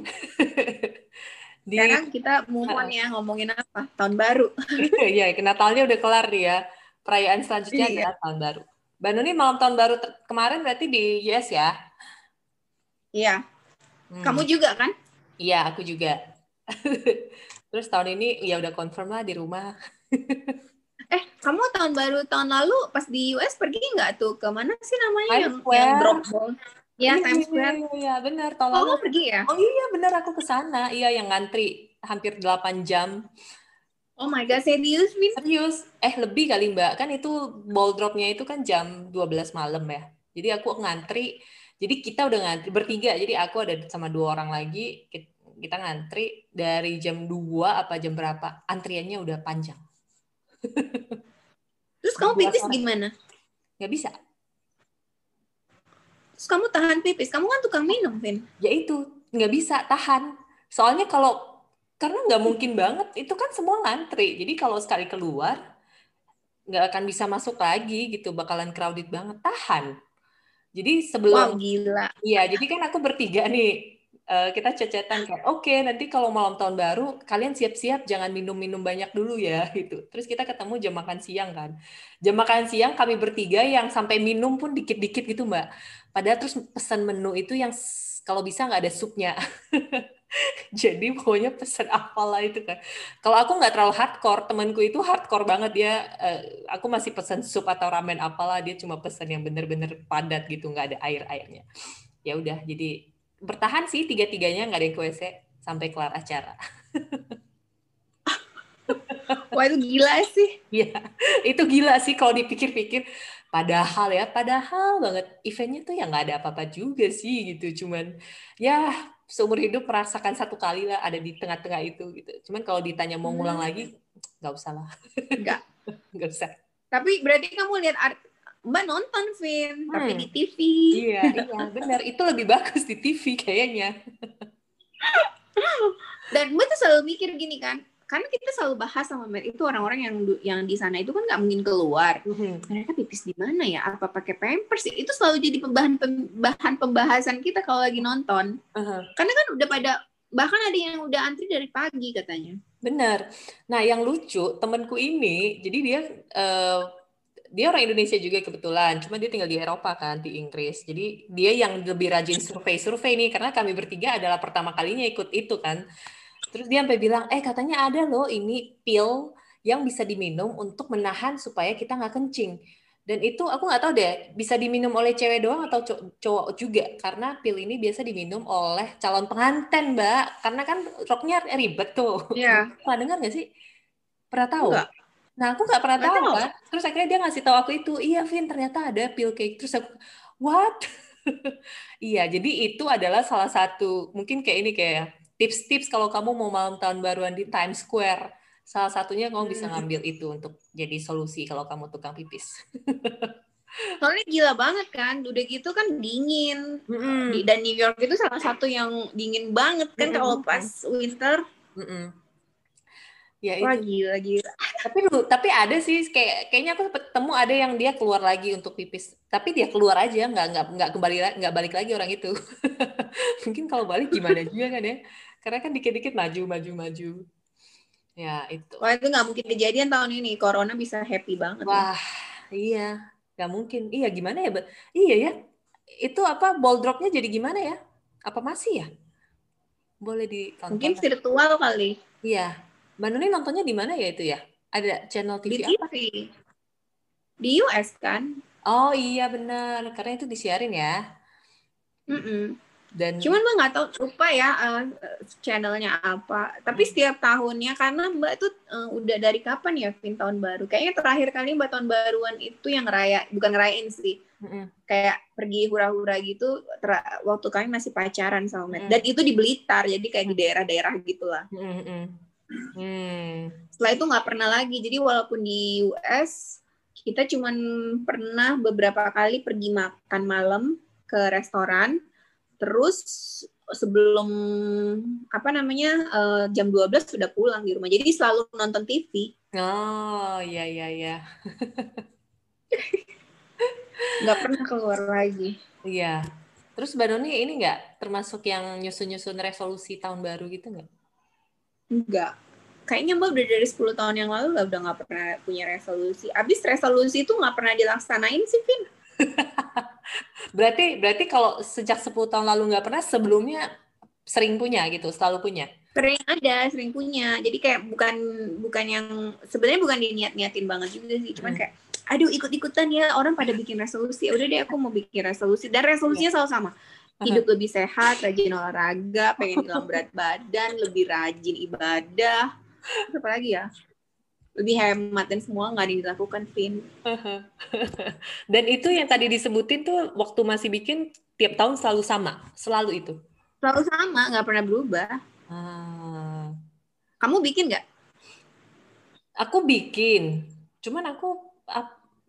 Di... Sekarang kita move on ya ngomongin apa? Tahun baru. [LAUGHS] Iya, Natalnya udah kelar nih ya. Perayaan selanjutnya iya. adalah tahun baru. Mbak Nuni malam tahun baru kemarin berarti di US ya? Iya. Hmm. Kamu juga kan? Iya, aku juga. [LAUGHS] Terus tahun ini ya udah confirm lah di rumah. eh, kamu tahun baru tahun lalu pas di US pergi nggak tuh? Ke mana sih namanya yang, yang drop ball? Iya, iya, Times Square. Iya, iya, benar. Tahun oh, lalu pergi ya? Oh iya, benar aku ke sana. Iya, yang ngantri hampir 8 jam. Oh my god, serius, Min? Serius. Eh, lebih kali, Mbak. Kan itu ball dropnya itu kan jam 12 malam ya. Jadi aku ngantri. Jadi kita udah ngantri bertiga. Jadi aku ada sama dua orang lagi. Kita ngantri dari jam 2 apa jam berapa. Antriannya udah panjang. Terus kamu pipis gimana? Gak bisa Terus kamu tahan pipis, kamu kan tukang minum, Vin. Ya itu, nggak bisa tahan. Soalnya kalau, karena nggak mungkin banget, itu kan semua ngantri. Jadi kalau sekali keluar, nggak akan bisa masuk lagi gitu, bakalan crowded banget. Tahan. Jadi sebelum... Wow, gila. Iya, jadi kan aku bertiga nih, uh, kita cecetan kayak oke okay, nanti kalau malam tahun baru kalian siap-siap jangan minum-minum banyak dulu ya gitu terus kita ketemu jam makan siang kan jam makan siang kami bertiga yang sampai minum pun dikit-dikit gitu mbak Padahal terus pesan menu itu yang kalau bisa nggak ada supnya. [LAUGHS] Jadi pokoknya pesan apalah itu kan. Kalau aku nggak terlalu hardcore, temanku itu hardcore banget dia. Uh, aku masih pesan sup atau ramen apalah, dia cuma pesan yang bener-bener padat gitu, nggak ada air-airnya. Ya udah, jadi bertahan sih tiga-tiganya nggak ada yang ke WC sampai kelar acara. [LAUGHS] Wah itu gila sih. Iya, itu gila sih kalau dipikir-pikir. Padahal ya, padahal banget eventnya tuh ya nggak ada apa-apa juga sih gitu. Cuman ya seumur hidup merasakan satu kali lah ada di tengah-tengah itu gitu. Cuman kalau ditanya mau ngulang hmm. lagi, nggak usah lah. Nggak. [LAUGHS] nggak usah. Tapi berarti kamu lihat Mbak nonton film, hmm. tapi di TV. Iya, iya benar. Itu lebih bagus di TV kayaknya. Dan Mbak tuh selalu mikir gini kan, karena kita selalu bahas sama Mer itu orang-orang yang yang di sana itu kan nggak mungkin keluar mm-hmm. mereka pipis di mana ya apa pakai pampers itu selalu jadi pembahan bahan pembahasan kita kalau lagi nonton uh-huh. karena kan udah pada bahkan ada yang udah antri dari pagi katanya benar nah yang lucu temanku ini jadi dia uh, dia orang Indonesia juga kebetulan, cuma dia tinggal di Eropa kan, di Inggris. Jadi dia yang lebih rajin survei-survei nih, karena kami bertiga adalah pertama kalinya ikut itu kan. Terus dia sampai bilang, eh katanya ada loh ini pil yang bisa diminum untuk menahan supaya kita nggak kencing. Dan itu aku nggak tahu deh, bisa diminum oleh cewek doang atau cowok juga. Karena pil ini biasa diminum oleh calon pengantin, Mbak. Karena kan roknya ribet tuh. Iya. [LAUGHS] Pernah dengar nggak sih? Pernah tahu? Enggak. Nah, aku nggak pernah tahu, kan. Terus akhirnya dia ngasih tahu aku itu, iya, Vin, ternyata ada pil kayak Terus aku, what? [LAUGHS] iya, jadi itu adalah salah satu, mungkin kayak ini kayak tips-tips kalau kamu mau malam tahun baruan di Times Square. Salah satunya kamu bisa hmm. ngambil itu untuk jadi solusi kalau kamu tukang pipis. [LAUGHS] Soalnya gila banget kan, udah gitu kan dingin. Mm-hmm. Dan New York itu salah satu yang dingin banget kan mm-hmm. kalau pas winter. Mm-hmm. Ya Wah, itu. gila, gila. Tapi lu, tapi ada sih kayak kayaknya aku ketemu ada yang dia keluar lagi untuk pipis. Tapi dia keluar aja, nggak nggak nggak kembali nggak balik lagi orang itu. [LAUGHS] Mungkin kalau balik gimana juga kan ya? Karena kan dikit-dikit maju maju maju. Ya itu. Wah itu nggak mungkin kejadian tahun ini. Corona bisa happy banget. Wah ya. iya, nggak mungkin. Iya gimana ya? Iya ya. Itu apa ball dropnya jadi gimana ya? Apa masih ya? Boleh ditonton. Mungkin virtual kali. Iya. Mbak Nuni nontonnya di mana ya itu ya? Ada channel TV, di TV. apa? Di US kan? Oh iya benar, karena itu disiarin ya. Mm -mm. Dan cuman mbak nggak tahu lupa ya uh, channelnya apa. Tapi hmm. setiap tahunnya karena mbak tuh uh, udah dari kapan ya Vin tahun baru? Kayaknya terakhir kali mbak tahun baruan itu yang raya bukan ngerayain sih. Mm-hmm. Kayak pergi hura-hura gitu waktu kami masih pacaran sama Matt. Mm. Dan itu di Blitar, jadi kayak di daerah-daerah gitulah. Mm-hmm. Mm. Setelah itu nggak pernah lagi. Jadi walaupun di US kita cuman pernah beberapa kali pergi makan malam ke restoran terus sebelum apa namanya uh, jam 12 sudah pulang di rumah. Jadi selalu nonton TV. Oh, iya iya iya. nggak pernah keluar lagi. Iya. Terus Mbak Doni ini nggak termasuk yang nyusun-nyusun resolusi tahun baru gitu nggak? Enggak. Kayaknya Mbak udah dari 10 tahun yang lalu lah udah nggak pernah punya resolusi. Abis resolusi itu nggak pernah dilaksanain sih, Vin. [LAUGHS] berarti berarti kalau sejak 10 tahun lalu nggak pernah sebelumnya sering punya gitu selalu punya sering ada sering punya jadi kayak bukan bukan yang sebenarnya bukan diniat niatin banget juga sih cuman hmm. kayak aduh ikut ikutan ya orang pada bikin resolusi udah deh aku mau bikin resolusi dan resolusinya selalu sama hidup lebih sehat rajin olahraga pengen hilang berat badan lebih rajin ibadah apa lagi ya lebih hemat dan semua nggak ada yang dilakukan Vin. [LAUGHS] dan itu yang tadi disebutin tuh waktu masih bikin tiap tahun selalu sama, selalu itu. Selalu sama, nggak pernah berubah. Ah. Kamu bikin nggak? Aku bikin, cuman aku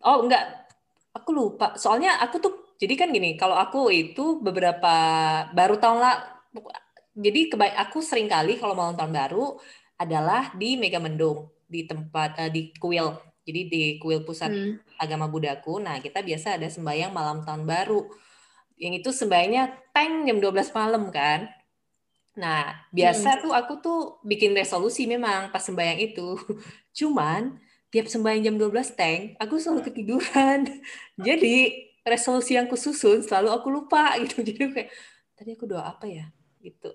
oh enggak, aku lupa. Soalnya aku tuh jadi kan gini, kalau aku itu beberapa baru tahun lah, jadi kebaik aku sering kali kalau malam tahun baru adalah di Mega Mendung di tempat uh, di kuil. Jadi di kuil pusat hmm. agama Budaku. Nah kita biasa ada sembahyang malam tahun baru. Yang itu sembahyangnya tank jam 12 malam kan. Nah biasa hmm. tuh aku tuh bikin resolusi memang pas sembahyang itu. [LAUGHS] Cuman tiap sembahyang jam 12 tank aku selalu ketiduran. [LAUGHS] Jadi resolusi yang kususun selalu aku lupa [LAUGHS] gitu. Jadi kayak tadi aku doa apa ya? Gitu.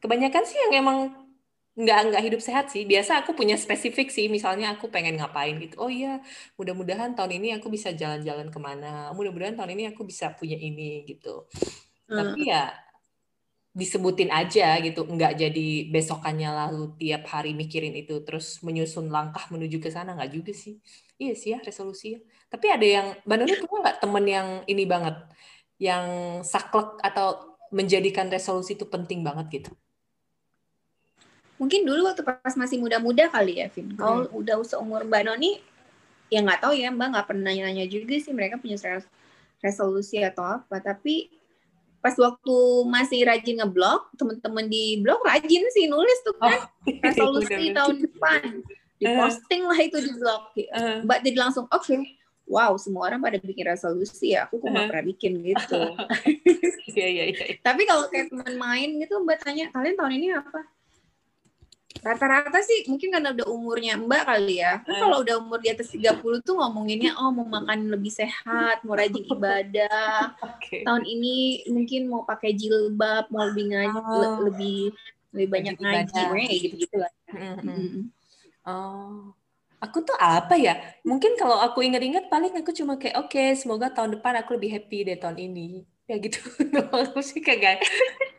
Kebanyakan sih yang emang nggak nggak hidup sehat sih. Biasa aku punya spesifik sih misalnya aku pengen ngapain gitu. Oh iya mudah-mudahan tahun ini aku bisa jalan-jalan ke mana mudah-mudahan tahun ini aku bisa punya ini gitu. Hmm. tapi ya disebutin aja gitu. Nggak jadi besokannya lalu tiap hari mikirin itu terus menyusun langkah menuju ke sana. Nggak juga sih. Iya sih ya resolusi ya tapi ada yang Bandung punya nggak temen yang ini banget yang saklek atau menjadikan resolusi itu penting banget gitu mungkin dulu waktu pas masih muda-muda kali ya, Vin. Kalau hmm. udah seumur Mbak Noni, ya nggak tahu ya, Mbak nggak pernah nanya juga sih mereka punya resolusi atau apa. Tapi pas waktu masih rajin ngeblog, temen-temen di blog rajin sih nulis tuh kan oh, resolusi [LAUGHS] tahun depan. Diposting lah itu di blog. Uh. Mbak jadi langsung, oke, okay, wow semua orang pada bikin resolusi ya, aku kok nggak pernah bikin gitu. [LAUGHS] Iya, iya, iya. Tapi kalau kayak teman main gitu, Mbak tanya, kalian tahun ini apa? Rata-rata sih mungkin karena udah umurnya Mbak kali ya. Kan kalau udah umur di atas 30 tuh ngomonginnya oh mau makan lebih sehat, mau rajin ibadah. [LAUGHS] okay. Tahun ini mungkin mau pakai jilbab, mau lebih ngaji, oh. lebih lebih banyak ngaji, kayak gitu-gitu lah. Mm -hmm. Oh. Aku tuh apa ya? Mungkin kalau aku inget-inget paling aku cuma kayak oke, okay, semoga tahun depan aku lebih happy deh tahun ini. Ya gitu. [LAUGHS] aku sih kayak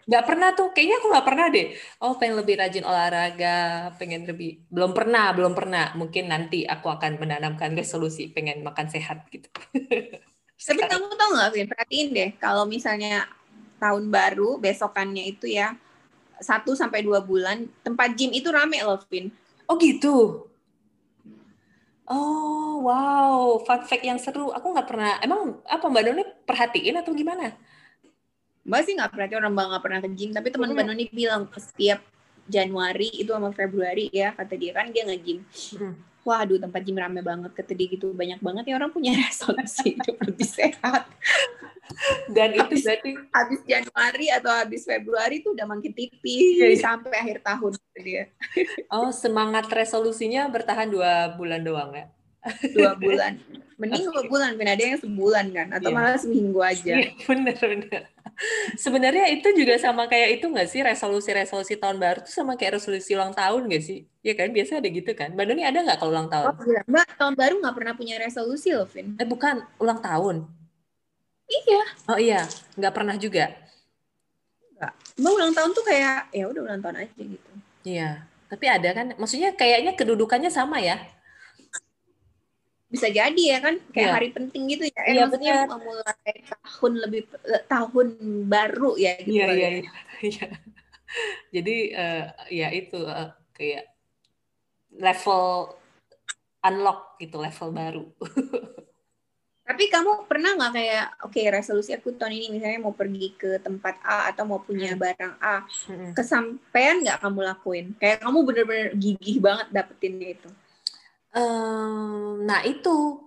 nggak pernah tuh. Kayaknya aku nggak pernah deh. Oh pengen lebih rajin olahraga pengen lebih belum pernah belum pernah. Mungkin nanti aku akan menanamkan resolusi pengen makan sehat gitu. [LAUGHS] Tapi kamu tau nggak Vin? Perhatiin deh kalau misalnya tahun baru besokannya itu ya satu sampai dua bulan tempat gym itu rame loh Vin. Oh gitu Oh wow, fun fact yang seru. Aku nggak pernah. Emang apa Mbak Doni perhatiin atau gimana? Mbak sih nggak perhati orang Mbak nggak pernah ke gym, tapi teman Mbak Noni bilang setiap Januari itu sama Februari ya kata dia kan dia nge-gym. Hmm. Waduh tempat gym rame banget kata dia gitu banyak banget ya orang punya [LAUGHS] resolusi hidup lebih sehat. Dan itu habis, berarti habis Januari atau habis Februari itu udah makin tipis yeah, yeah. sampai akhir tahun dia. [LAUGHS] Oh semangat resolusinya bertahan dua bulan doang ya? Dua bulan. Mending dua bulan, ada yang sebulan kan, atau yeah. malah seminggu aja. Yeah, [LAUGHS] bener bener. Sebenarnya itu juga sama kayak itu nggak sih resolusi-resolusi tahun baru tuh sama kayak resolusi ulang tahun nggak sih? Ya kan biasa ada gitu kan. Mbak Doni ada nggak kalau ulang tahun? Oh, iya. Mbak tahun baru nggak pernah punya resolusi loh, Vin. Eh bukan ulang tahun. Iya. Oh iya, nggak pernah juga. Nggak. Mbak ulang tahun tuh kayak ya udah ulang tahun aja gitu. Iya. Tapi ada kan, maksudnya kayaknya kedudukannya sama ya? Bisa jadi ya kan, kayak ya. hari penting gitu ya. Eh, iya, maksudnya bener. memulai tahun lebih eh, tahun baru ya gitu. Iya, iya, iya, [LAUGHS] iya. Jadi uh, ya itu uh, kayak level unlock gitu, level baru. [LAUGHS] Tapi kamu pernah nggak kayak, oke okay, resolusi aku tahun ini misalnya mau pergi ke tempat A atau mau punya hmm. barang A, hmm. kesampaian nggak kamu lakuin? Kayak kamu bener-bener gigih banget dapetinnya itu. Um, nah itu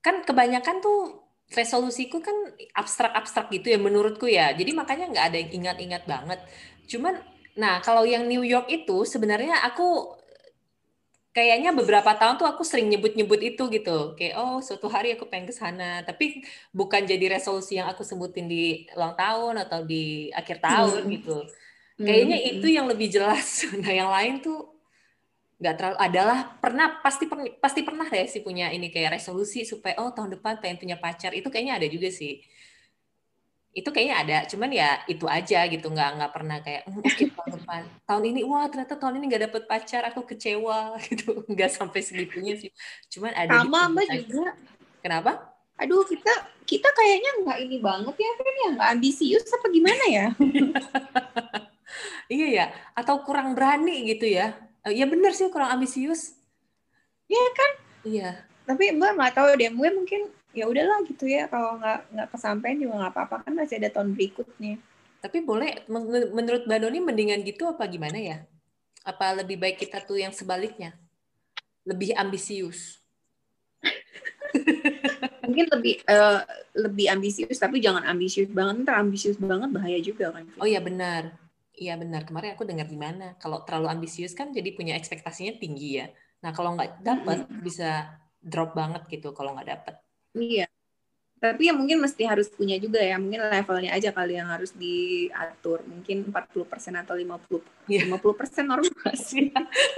kan kebanyakan tuh resolusiku kan abstrak-abstrak gitu ya menurutku ya. Jadi makanya nggak ada yang ingat-ingat banget. Cuman, nah kalau yang New York itu sebenarnya aku kayaknya beberapa tahun tuh aku sering nyebut-nyebut itu gitu. Kayak oh suatu hari aku pengen ke sana. Tapi bukan jadi resolusi yang aku sebutin di ulang tahun atau di akhir tahun hmm. gitu kayaknya hmm. itu yang lebih jelas. [LAUGHS] Nah yang lain tuh nggak terlalu adalah pernah pasti pasti pernah ya sih punya ini kayak resolusi supaya oh tahun depan pengen punya pacar. Itu kayaknya ada juga sih itu kayaknya ada cuman ya itu aja gitu nggak nggak pernah kayak oke okay, tahun depan. Tahun ini wah ternyata tahun ini nggak dapet pacar aku kecewa. [LAUGHS] Gitu nggak sampai segitunya sih. Cuman ada sama gitu, mbak juga. Kenapa? Aduh kita kita kayaknya nggak ini banget ya kan ya? Nggak ambisius apa gimana ya? [LAUGHS] Iya ya atau kurang berani gitu ya. Eh, ya benar sih kurang ambisius. Iya kan? Iya. Tapi mbak nggak tahu deh gue mungkin ya udahlah gitu ya kalau nggak nggak kesampaian juga nggak apa-apa kan masih ada tahun berikutnya. Tapi boleh menurut Mbak Doni mendingan gitu apa gimana ya? Apa lebih baik kita tuh yang sebaliknya? Lebih ambisius? [LAUGHS] Mungkin lebih uh, lebih ambisius tapi jangan ambisius banget ntar ambisius banget bahaya juga kan oh ya benar. Iya benar. Kemarin aku dengar di mana kalau terlalu ambisius kan jadi punya ekspektasinya tinggi ya. Nah kalau nggak dapat bisa drop banget gitu kalau nggak dapat Iya. Tapi ya mungkin mesti harus punya juga ya. Mungkin levelnya aja kali yang harus diatur. Mungkin 40% atau 50. Yeah. 50% normal sih.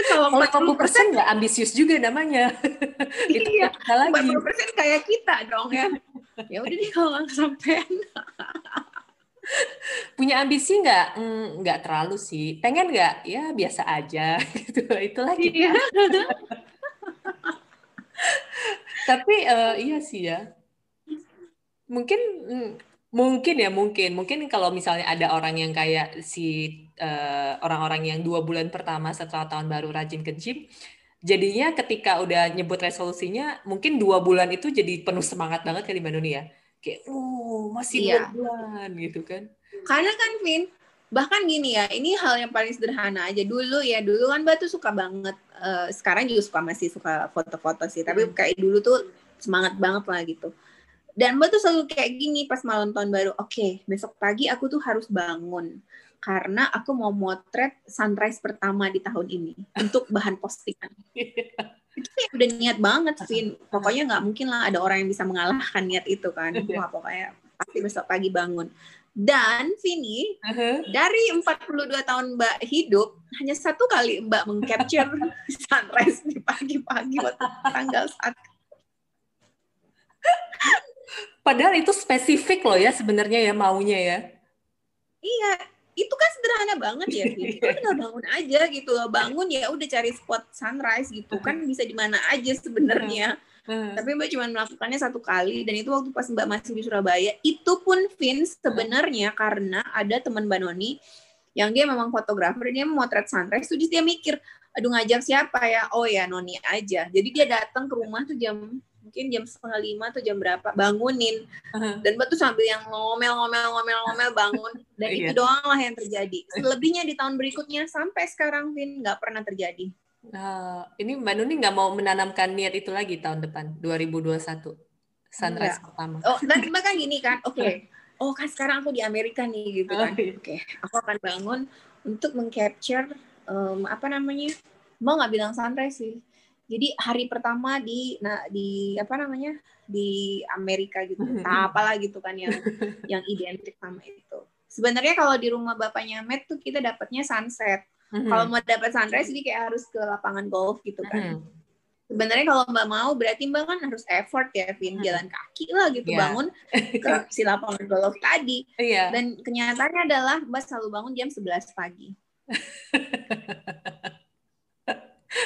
Kalau 40% persen nggak ambisius juga namanya. [LAUGHS] Itu iya. lagi. 40% kayak kita dong ya. [LAUGHS] ya udah deh kalau nggak sampean. [LAUGHS] punya ambisi nggak? Mm, nggak terlalu sih. Pengen nggak? Ya biasa aja. gitu. Itulah kita. Tapi uh, iya sih ya. Mungkin mm, mungkin ya mungkin mungkin kalau misalnya ada orang yang kayak si orang eh, orang-orang yang dua bulan pertama setelah tahun baru rajin ke gym jadinya ketika udah nyebut resolusinya mungkin dua bulan itu jadi penuh semangat banget kali Mbak Nuni ya kayak oh masih iya. dua bulan gitu kan karena kan Vin bahkan gini ya ini hal yang paling sederhana aja. Dulu ya dulu kan Mbak tuh suka banget uh, sekarang juga suka masih suka foto-foto sih. Tapi hmm. kayak dulu tuh semangat banget lah gitu. Dan mbak tuh selalu kayak gini pas malam tahun baru oke okay, besok pagi aku tuh harus bangun karena aku mau motret sunrise pertama di tahun ini untuk bahan postingan. [LAUGHS] Itu kayak udah niat banget sih. Pokoknya nggak mungkin lah ada orang yang bisa mengalahkan niat itu kan. Wah pokoknya pasti besok pagi bangun dan Vini uh-huh. dari 42 tahun Mbak hidup hanya satu kali Mbak mengcapture [LAUGHS] sunrise di pagi-pagi waktu tanggal satu Padahal itu spesifik loh ya sebenarnya ya maunya ya. Iya, itu kan sederhana banget ya. Gitu. [LAUGHS] tinggal bangun aja gitu loh. Bangun ya udah cari spot sunrise gitu kan bisa di mana aja sebenarnya. Tapi Mbak cuma melakukannya satu kali dan itu waktu pas Mbak masih di Surabaya. Itu pun Vince sebenarnya karena ada teman Mbak Noni yang dia memang fotografer dia memotret sunrise jadi dia mikir aduh ngajak siapa ya? Oh ya Noni aja. Jadi dia datang ke rumah tuh jam mungkin jam setengah lima atau jam berapa bangunin. Uh-huh. dan mbak tuh sambil yang ngomel ngomel ngomel ngomel bangun. Dan itu iya. doang lah yang terjadi. Selebihnya di tahun berikutnya sampai sekarang Vin nggak pernah terjadi uh, ini mbak Nuni nggak mau menanamkan niat itu lagi tahun depan 2021 sunrise Enggak. pertama oh dan [LAUGHS] mbak kan gini kan oke okay. oh kan sekarang aku di Amerika nih gitu kan oh, iya. oke okay. aku akan bangun untuk mengcapture um, apa namanya mau nggak bilang sunrise sih jadi hari pertama di nah di apa namanya di Amerika gitu [LAUGHS] tak apalah gitu kan yang [LAUGHS] yang identik sama itu sebenarnya kalau di rumah bapaknya Matt tuh kita dapatnya sunset mm-hmm. kalau mau dapat sunrise jadi kayak harus ke lapangan golf gitu kan mm-hmm. sebenarnya kalau mbak mau berarti mbak kan harus effort ya Vin mm-hmm. jalan kaki lah gitu yeah. bangun ke [LAUGHS] si lapangan golf tadi yeah. dan kenyataannya adalah mbak selalu bangun jam 11 pagi [LAUGHS]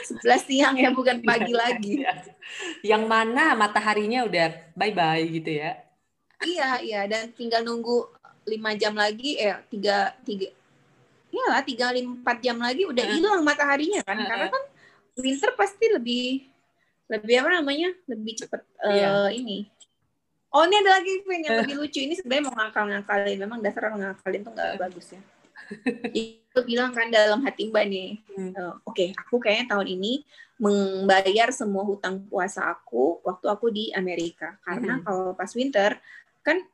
sebelas siang ya bukan pagi iya, lagi iya. yang mana mataharinya udah bye bye gitu ya iya iya dan tinggal nunggu lima jam lagi eh tiga tiga ya lah tiga empat jam lagi udah hilang mataharinya kan. Karena kan winter pasti lebih lebih apa namanya lebih cepet uh, ini. Oh ini ada lagi yang lebih lucu. Ini sebenarnya mau ngakal-ngakalin. Memang dasar ngakalin tuh nggak bagus ya. Itu bilang kan dalam hati mbak nih hmm. uh, oke okay, aku kayaknya tahun ini membayar semua hutang puasa aku waktu aku di Amerika. Karena hmm. kalau pas winter kan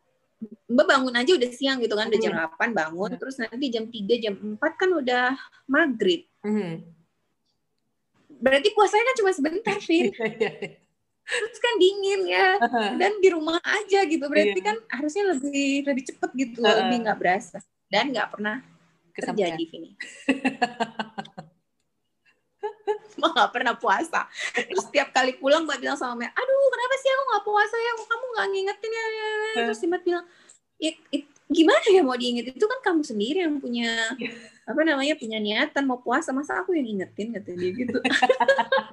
mbak bangun aja udah siang gitu kan udah jam 8 hmm. bangun hmm. terus nanti jam 3 jam 4 kan udah maghrib hmm. berarti puasanya kan cuma sebentar [LAUGHS] Vin iya, iya, iya. terus kan dingin ya dan di rumah aja gitu berarti kan harusnya lebih lebih cepet gitu lebih nggak berasa dan nggak pernah terjadi ini. [LAUGHS] Mbak nggak pernah puasa. Terus setiap kali pulang Mbak bilang sama Mbak, aduh kenapa sih aku nggak puasa ya? Kamu nggak ngingetin ya? Terus Mbak bilang, it, it, gimana ya mau diinget? Itu kan kamu sendiri yang punya apa namanya punya niatan mau puasa. Masa aku yang ingetin kata dia gitu.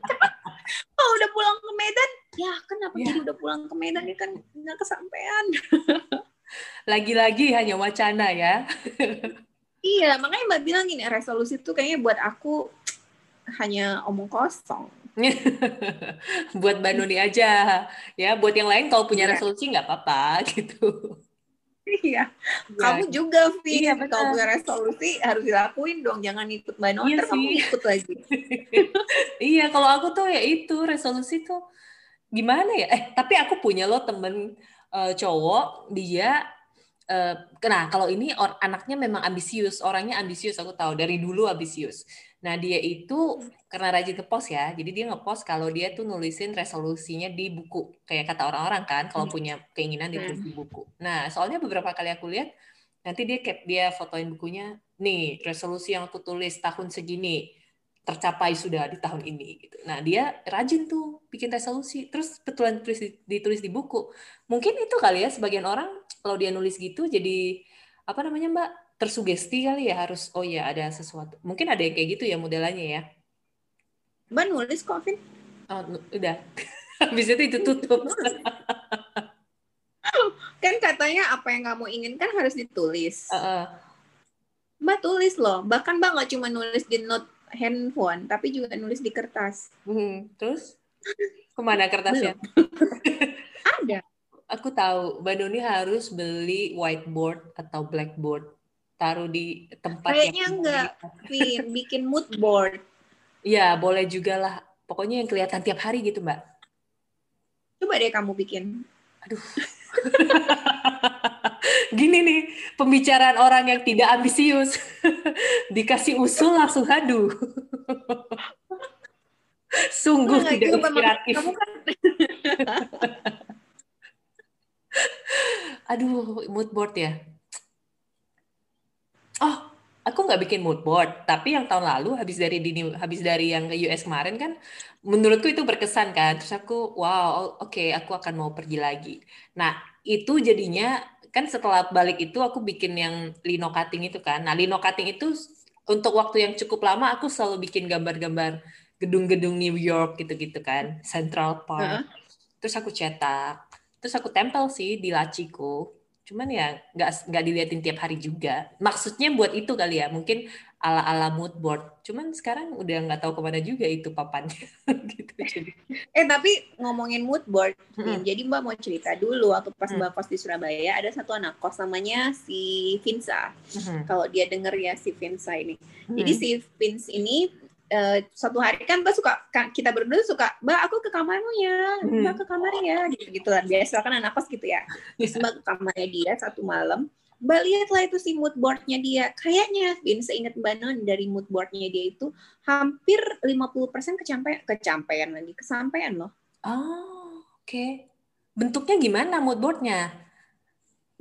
[LAUGHS] oh udah pulang ke Medan, ya kenapa ya. udah pulang ke Medan ya kan nggak kesampaian. [LAUGHS] Lagi-lagi hanya wacana ya. Iya, makanya Mbak bilang gini, resolusi itu kayaknya buat aku hanya omong kosong. [LAUGHS] buat Mbak Nuni aja. Ya, buat yang lain kalau punya iya. resolusi nggak apa-apa [LAUGHS] gitu. Iya. Ya. Kamu juga, Vi. Iya, kalau punya resolusi harus dilakuin dong. Jangan ikut Mbak Nuni, iya kamu ikut lagi. [LAUGHS] iya, kalau aku tuh ya itu, resolusi tuh gimana ya? Eh, tapi aku punya loh temen uh, cowok, dia Uh, nah kalau ini or, anaknya memang ambisius, orangnya ambisius aku tahu dari dulu ambisius. Nah dia itu karena rajin ke pos ya, jadi dia ngepost kalau dia tuh nulisin resolusinya di buku, kayak kata orang-orang kan, kalau hmm. punya keinginan ditulis di hmm. buku. Nah soalnya beberapa kali aku lihat, nanti dia cap dia fotoin bukunya, nih resolusi yang aku tulis tahun segini tercapai sudah di tahun ini gitu. Nah, dia rajin tuh bikin resolusi, terus betulan ditulis, ditulis di buku. Mungkin itu kali ya sebagian orang kalau dia nulis gitu jadi apa namanya, Mbak? Tersugesti kali ya harus oh ya ada sesuatu. Mungkin ada yang kayak gitu ya modelannya ya. Mbak nulis kok, Vin. Oh, udah. [LAUGHS] Habis itu itu tutup. [LAUGHS] kan katanya apa yang kamu inginkan harus ditulis. Uh -uh. Mbak tulis loh. Bahkan Mbak nggak cuma nulis di note handphone, tapi juga nulis di kertas. Hmm, terus ke mana kertasnya? [LAUGHS] Ada. Aku tahu, Mbak Doni harus beli whiteboard atau blackboard, taruh di tempat Kayaknya yang enggak, Vin, bikin mood board. Iya, boleh juga lah. Pokoknya yang kelihatan tiap hari gitu, Mbak. Coba deh kamu bikin. Aduh. [LAUGHS] Gini nih, pembicaraan orang yang tidak ambisius. [LAUGHS] Dikasih usul langsung hadu. [LAUGHS] Sungguh nah, tidak inspiratif. Kamu kan... Aduh, mood board ya. Oh, aku nggak bikin mood board, tapi yang tahun lalu habis dari dini, habis dari yang ke US kemarin kan, menurutku itu berkesan kan. Terus aku, wow, oke, okay, aku akan mau pergi lagi. Nah, itu jadinya kan setelah balik itu aku bikin yang lino cutting itu kan. Nah, lino cutting itu untuk waktu yang cukup lama aku selalu bikin gambar-gambar gedung-gedung New York gitu-gitu kan, Central Park. Uh -huh. Terus aku cetak, terus aku tempel sih di laciku. Cuman ya nggak nggak diliatin tiap hari juga maksudnya buat itu kali ya mungkin ala ala mood board cuman sekarang udah nggak tahu ke mana juga itu papannya [LAUGHS] gitu jadi eh tapi ngomongin mood board hmm. jadi mbak mau cerita dulu waktu pas hmm. mbak kos di Surabaya ada satu anak kos namanya si Vinsa hmm. kalau dia denger ya si Vinsa ini hmm. jadi si Vince ini uh, suatu hari kan mbak suka kita berdua suka mbak aku ke kamarmu ya hmm. mbak ke kamarnya ya gitu gitu lah biasa kan anak kos gitu ya. Terus mbak ke kamarnya dia satu malam mbak lihatlah itu si mood boardnya dia. Kayaknya Bin seingat mbak Non dari mood boardnya dia itu hampir 50% kecampean kecampean lagi kesampaian loh. Oh oke. Okay. bentuknya gimana mood boardnya?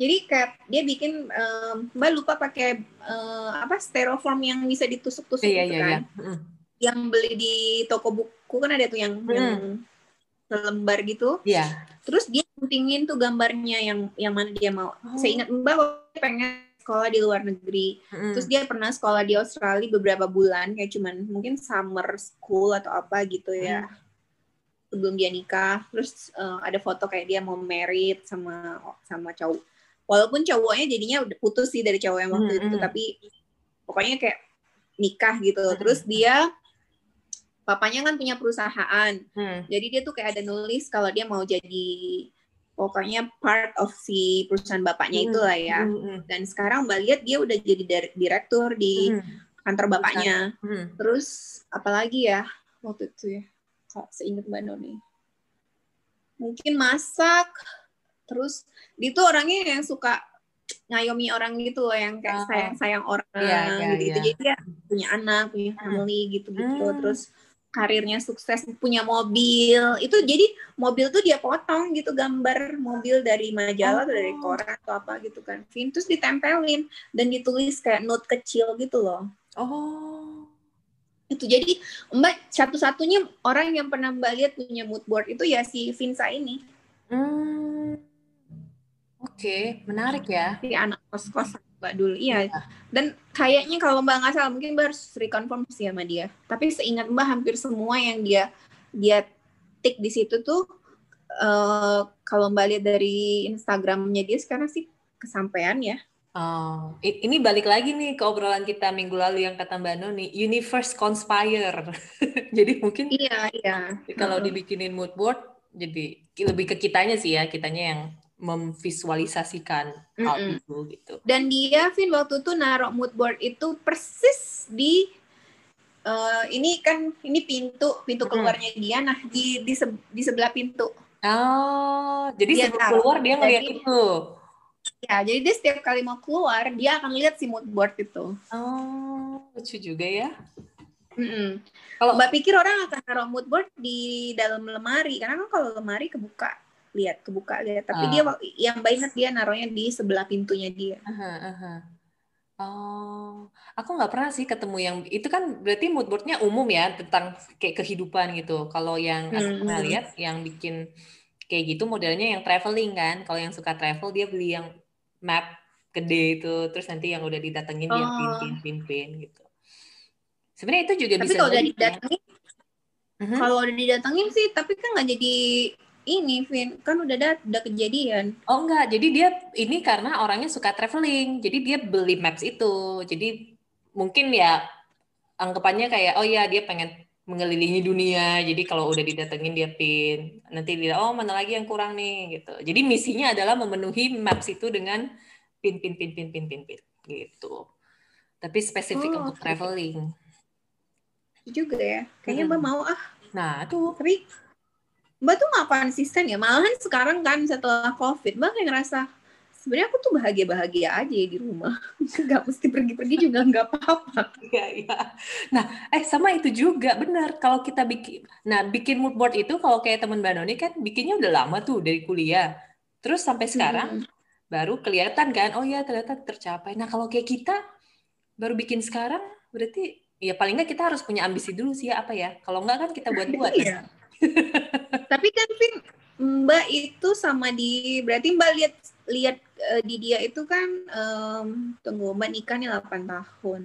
Jadi kayak dia bikin um, mbak lupa pakai uh, apa styrofoam yang bisa ditusuk-tusuk iya, gitu iya, kan. Iya yang beli di toko buku kan ada tuh yang, hmm. yang lembar gitu. Iya. Yeah. Terus dia pentingin tuh gambarnya yang yang mana dia mau. Oh. Saya ingat Mbak pengen sekolah di luar negeri. Hmm. Terus dia pernah sekolah di Australia beberapa bulan kayak cuman mungkin summer school atau apa gitu ya. Hmm. Sebelum dia nikah. Terus uh, ada foto kayak dia mau married sama sama cowok. Walaupun cowoknya jadinya udah putus sih dari cowok yang waktu hmm. itu tapi pokoknya kayak nikah gitu. Hmm. Terus dia papanya kan punya perusahaan hmm. jadi dia tuh kayak ada nulis kalau dia mau jadi pokoknya part of si perusahaan bapaknya hmm. itulah ya hmm, hmm. dan sekarang mbak lihat dia udah jadi direktur di hmm. kantor bapaknya hmm. terus apalagi ya waktu itu ya kalau seingat mbak Noni mungkin masak terus dia tuh orangnya yang suka ngayomi orang gitu loh yang kayak sayang sayang orang yeah, yeah, gitu, yeah. jadi dia punya anak punya hmm. family gitu gitu hmm. terus karirnya sukses punya mobil itu jadi mobil tuh dia potong gitu gambar mobil dari majalah oh. atau dari oh. koran atau apa gitu kan Vin terus ditempelin dan ditulis kayak note kecil gitu loh oh itu jadi mbak satu-satunya orang yang pernah mbak lihat punya mood board itu ya si Vinsa ini hmm. oke okay. menarik ya si anak kos-kos Mbak dulu. Iya. Ya. Dan kayaknya kalau Mbak nggak salah mungkin Mbak harus reconfirm sih sama dia. Tapi seingat Mbak hampir semua yang dia dia tik di situ tuh uh, kalau Mbak lihat dari Instagramnya dia sekarang sih kesampaian ya. Oh, ini balik lagi nih ke obrolan kita minggu lalu yang kata Mbak Noni, universe conspire. [LAUGHS] jadi mungkin iya, iya. Kalau dibikinin mood board jadi lebih ke kitanya sih ya, kitanya yang memvisualisasikan mm -mm. hal itu gitu. Dan dia Vin waktu itu naruh mood board itu persis di uh, ini kan ini pintu pintu keluarnya mm. dia nah di di, se, di sebelah pintu. Oh, jadi dia sebelum keluar dia ngeliat jadi, itu. Ya, jadi dia setiap kali mau keluar dia akan lihat si mood board itu. Oh, lucu juga ya. Mm -mm. Kalau Mbak pikir orang akan naruh mood board di dalam lemari, karena kan kalau lemari kebuka lihat kebuka lihat tapi uh. dia yang banyak dia naruhnya di sebelah pintunya dia uh -huh, Oh, aku nggak pernah sih ketemu yang itu kan berarti mood boardnya umum ya tentang kayak kehidupan gitu. Kalau yang aku hmm. pernah lihat yang bikin kayak gitu modelnya yang traveling kan. Kalau yang suka travel dia beli yang map gede itu, terus nanti yang udah didatengin oh. dia pin pin pin pin gitu. Sebenarnya itu juga tapi bisa. Tapi kalau udah didatengin, uh -huh. kalau udah didatengin sih, tapi kan nggak jadi ini Vin. Kan udah ada udah kejadian. Oh enggak. Jadi dia ini karena orangnya suka traveling. Jadi dia beli maps itu. Jadi mungkin ya anggapannya kayak oh ya dia pengen mengelilingi dunia. Jadi kalau udah didatengin dia pin. Nanti dia oh mana lagi yang kurang nih gitu. Jadi misinya adalah memenuhi maps itu dengan pin pin pin pin pin pin pin gitu. Tapi spesifik oh, untuk okay. traveling. Juga ya. Kayaknya hmm. mbak mau ah. Nah tuh. Tapi Mbak tuh nggak konsisten ya. Malahan sekarang kan setelah COVID, Mbak kayak ngerasa sebenarnya aku tuh bahagia-bahagia aja di rumah. [LAUGHS] Gak mesti pergi-pergi juga nggak apa-apa. Iya, iya. Nah, eh sama itu juga benar. Kalau kita bikin, nah bikin mood board itu kalau kayak teman Mbak Noni kan bikinnya udah lama tuh dari kuliah. Terus sampai sekarang hmm. baru kelihatan kan, oh ya ternyata tercapai. Nah kalau kayak kita baru bikin sekarang, berarti ya paling nggak kita harus punya ambisi dulu sih ya apa ya. Kalau nggak kan kita buat-buat. [LAUGHS] iya. [LAUGHS] Tapi kan Vin, Mbak itu sama di berarti Mbak lihat lihat uh, di dia itu kan um, tunggu Mbak nikah nih 8 tahun.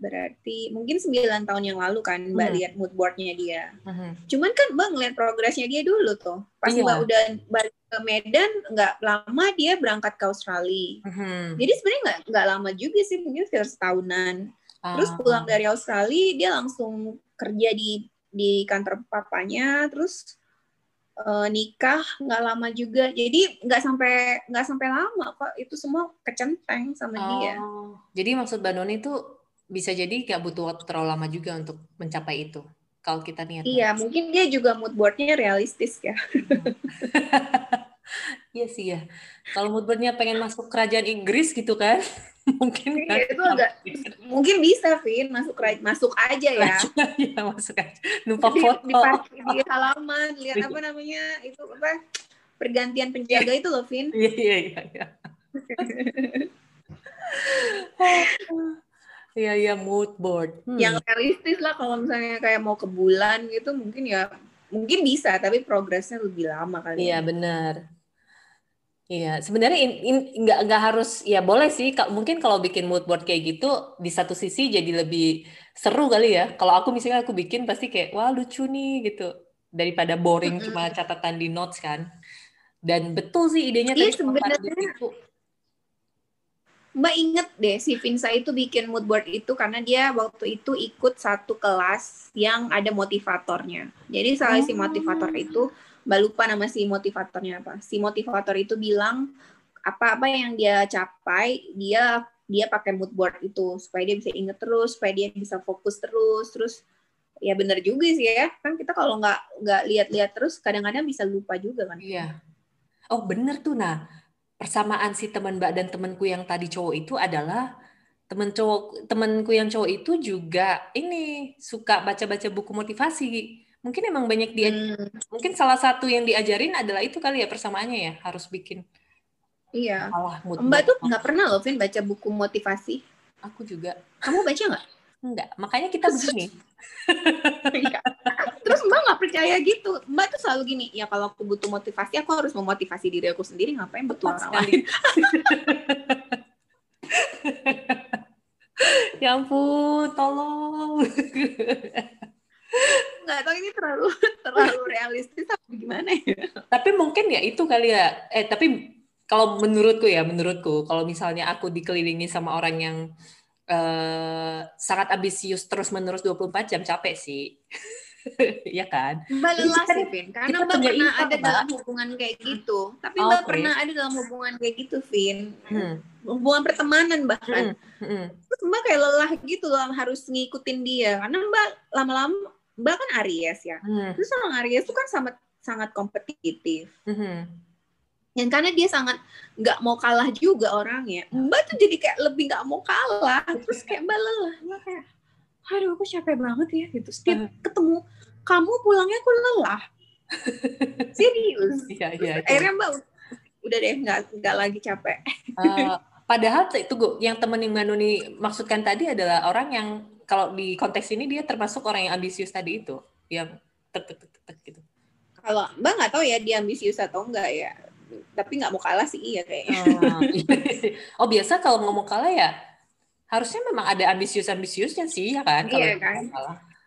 Berarti mungkin 9 tahun yang lalu kan Mbak hmm. lihat mood boardnya dia. Hmm. Cuman kan Mbak ngeliat progresnya dia dulu tuh. Pas iya. Mbak udah balik Medan nggak lama dia berangkat ke Australia. Mm-hmm. Jadi sebenarnya nggak nggak lama juga sih mungkin sekitar setahunan. Uh. Terus pulang dari Australia dia langsung kerja di di kantor papanya terus uh, nikah nggak lama juga. Jadi nggak sampai nggak sampai lama kok. Itu semua kecenteng sama oh. dia jadi maksud Mbak Noni itu bisa jadi nggak butuh waktu terlalu lama juga untuk mencapai itu kalau kita niat iya mungkin dia juga mood boardnya realistis ya [LAUGHS] Iya sih ya. Kalau mood boardnya pengen masuk kerajaan Inggris gitu kan, [LAUGHS] mungkin iya, kan itu agak [LAUGHS] mungkin bisa Vin masuk masuk aja ya [LAUGHS] ya masuk aja numpang foto di, di, di halaman lihat apa namanya itu apa pergantian penjaga itu loh Vin iya iya iya iya Iya iya mood board. Hmm. Yang realistis lah kalau misalnya kayak mau ke bulan gitu mungkin ya mungkin bisa tapi progresnya lebih lama kali. Iya ya. benar. Iya, sebenarnya in, in, nggak nggak harus ya boleh sih. Mungkin kalau bikin mood board kayak gitu di satu sisi jadi lebih seru kali ya. Kalau aku misalnya aku bikin pasti kayak wah lucu nih gitu daripada boring mm -hmm. cuma catatan di notes kan. Dan betul sih idenya iya, tadi sebenarnya. Mbak inget deh si Vinsa itu bikin mood board itu karena dia waktu itu ikut satu kelas yang ada motivatornya. Jadi salah oh. si motivator itu mbak lupa nama si motivatornya apa. Si motivator itu bilang apa-apa yang dia capai dia dia pakai mood board itu. Supaya dia bisa inget terus supaya dia bisa fokus terus. Terus ya bener juga sih ya. Kan kita kalau nggak nggak lihat-lihat terus kadang-kadang bisa lupa juga kan. Iya. Oh bener tuh. Nah persamaan si teman mbak dan temanku yang tadi cowok itu adalah temen cowok temanku yang cowok itu juga ini suka baca-baca buku motivasi mungkin emang banyak dia hmm. mungkin salah satu yang diajarin adalah itu kali ya persamaannya ya harus bikin iya mbak tuh nggak pernah loh Vin baca buku motivasi aku juga kamu baca nggak Enggak, makanya kita begini. [LAUGHS] Iya. Terus Mbak nggak percaya gitu. Mbak tuh selalu gini, ya kalau aku butuh motivasi, aku harus memotivasi diri aku sendiri, ngapain butuh orang lain. [LAUGHS] ya ampun, tolong [LAUGHS] nggak tahu ini terlalu [LAUGHS] terlalu realistis atau gimana ya tapi mungkin ya itu kali ya eh tapi kalau menurutku ya menurutku kalau misalnya aku dikelilingi sama orang yang uh, sangat ambisius terus menerus 24 jam capek sih [LAUGHS] Iya kan? Mbak lelah sih, Vin. Karena Mbak pernah impact, ada mbak. dalam hubungan kayak gitu. Tapi oh, Mbak okay. pernah ada dalam hubungan kayak gitu, Vin. Hmm. Hubungan pertemanan bahkan. Hmm. Hmm. Terus Mbak kayak lelah gitu loh, harus ngikutin dia. Karena Mbak lama-lama Mbak kan Aries ya. Hmm. Terus orang Aries itu kan sangat sangat kompetitif. Hmm. Dan karena dia sangat nggak mau kalah juga orangnya, Mbak tuh jadi kayak lebih nggak mau kalah. Terus kayak Mbak lelah, Mbak kayak, aduh aku capek banget ya gitu. Setiap uh. ketemu kamu pulangnya aku lelah. [LAUGHS] Serius. Iya, iya, iya. Akhirnya Mbak udah deh nggak nggak lagi capek. Uh, padahal itu yang temen yang Mbak Nuni maksudkan tadi adalah orang yang kalau di konteks ini dia termasuk orang yang ambisius tadi itu yang tek tek tek, tek gitu kalau mbak nggak tahu ya dia ambisius atau enggak ya tapi nggak mau kalah sih iya kayaknya oh, oh biasa kalau ngomong kalah ya harusnya memang ada ambisius ambisiusnya sih ya kan iya kan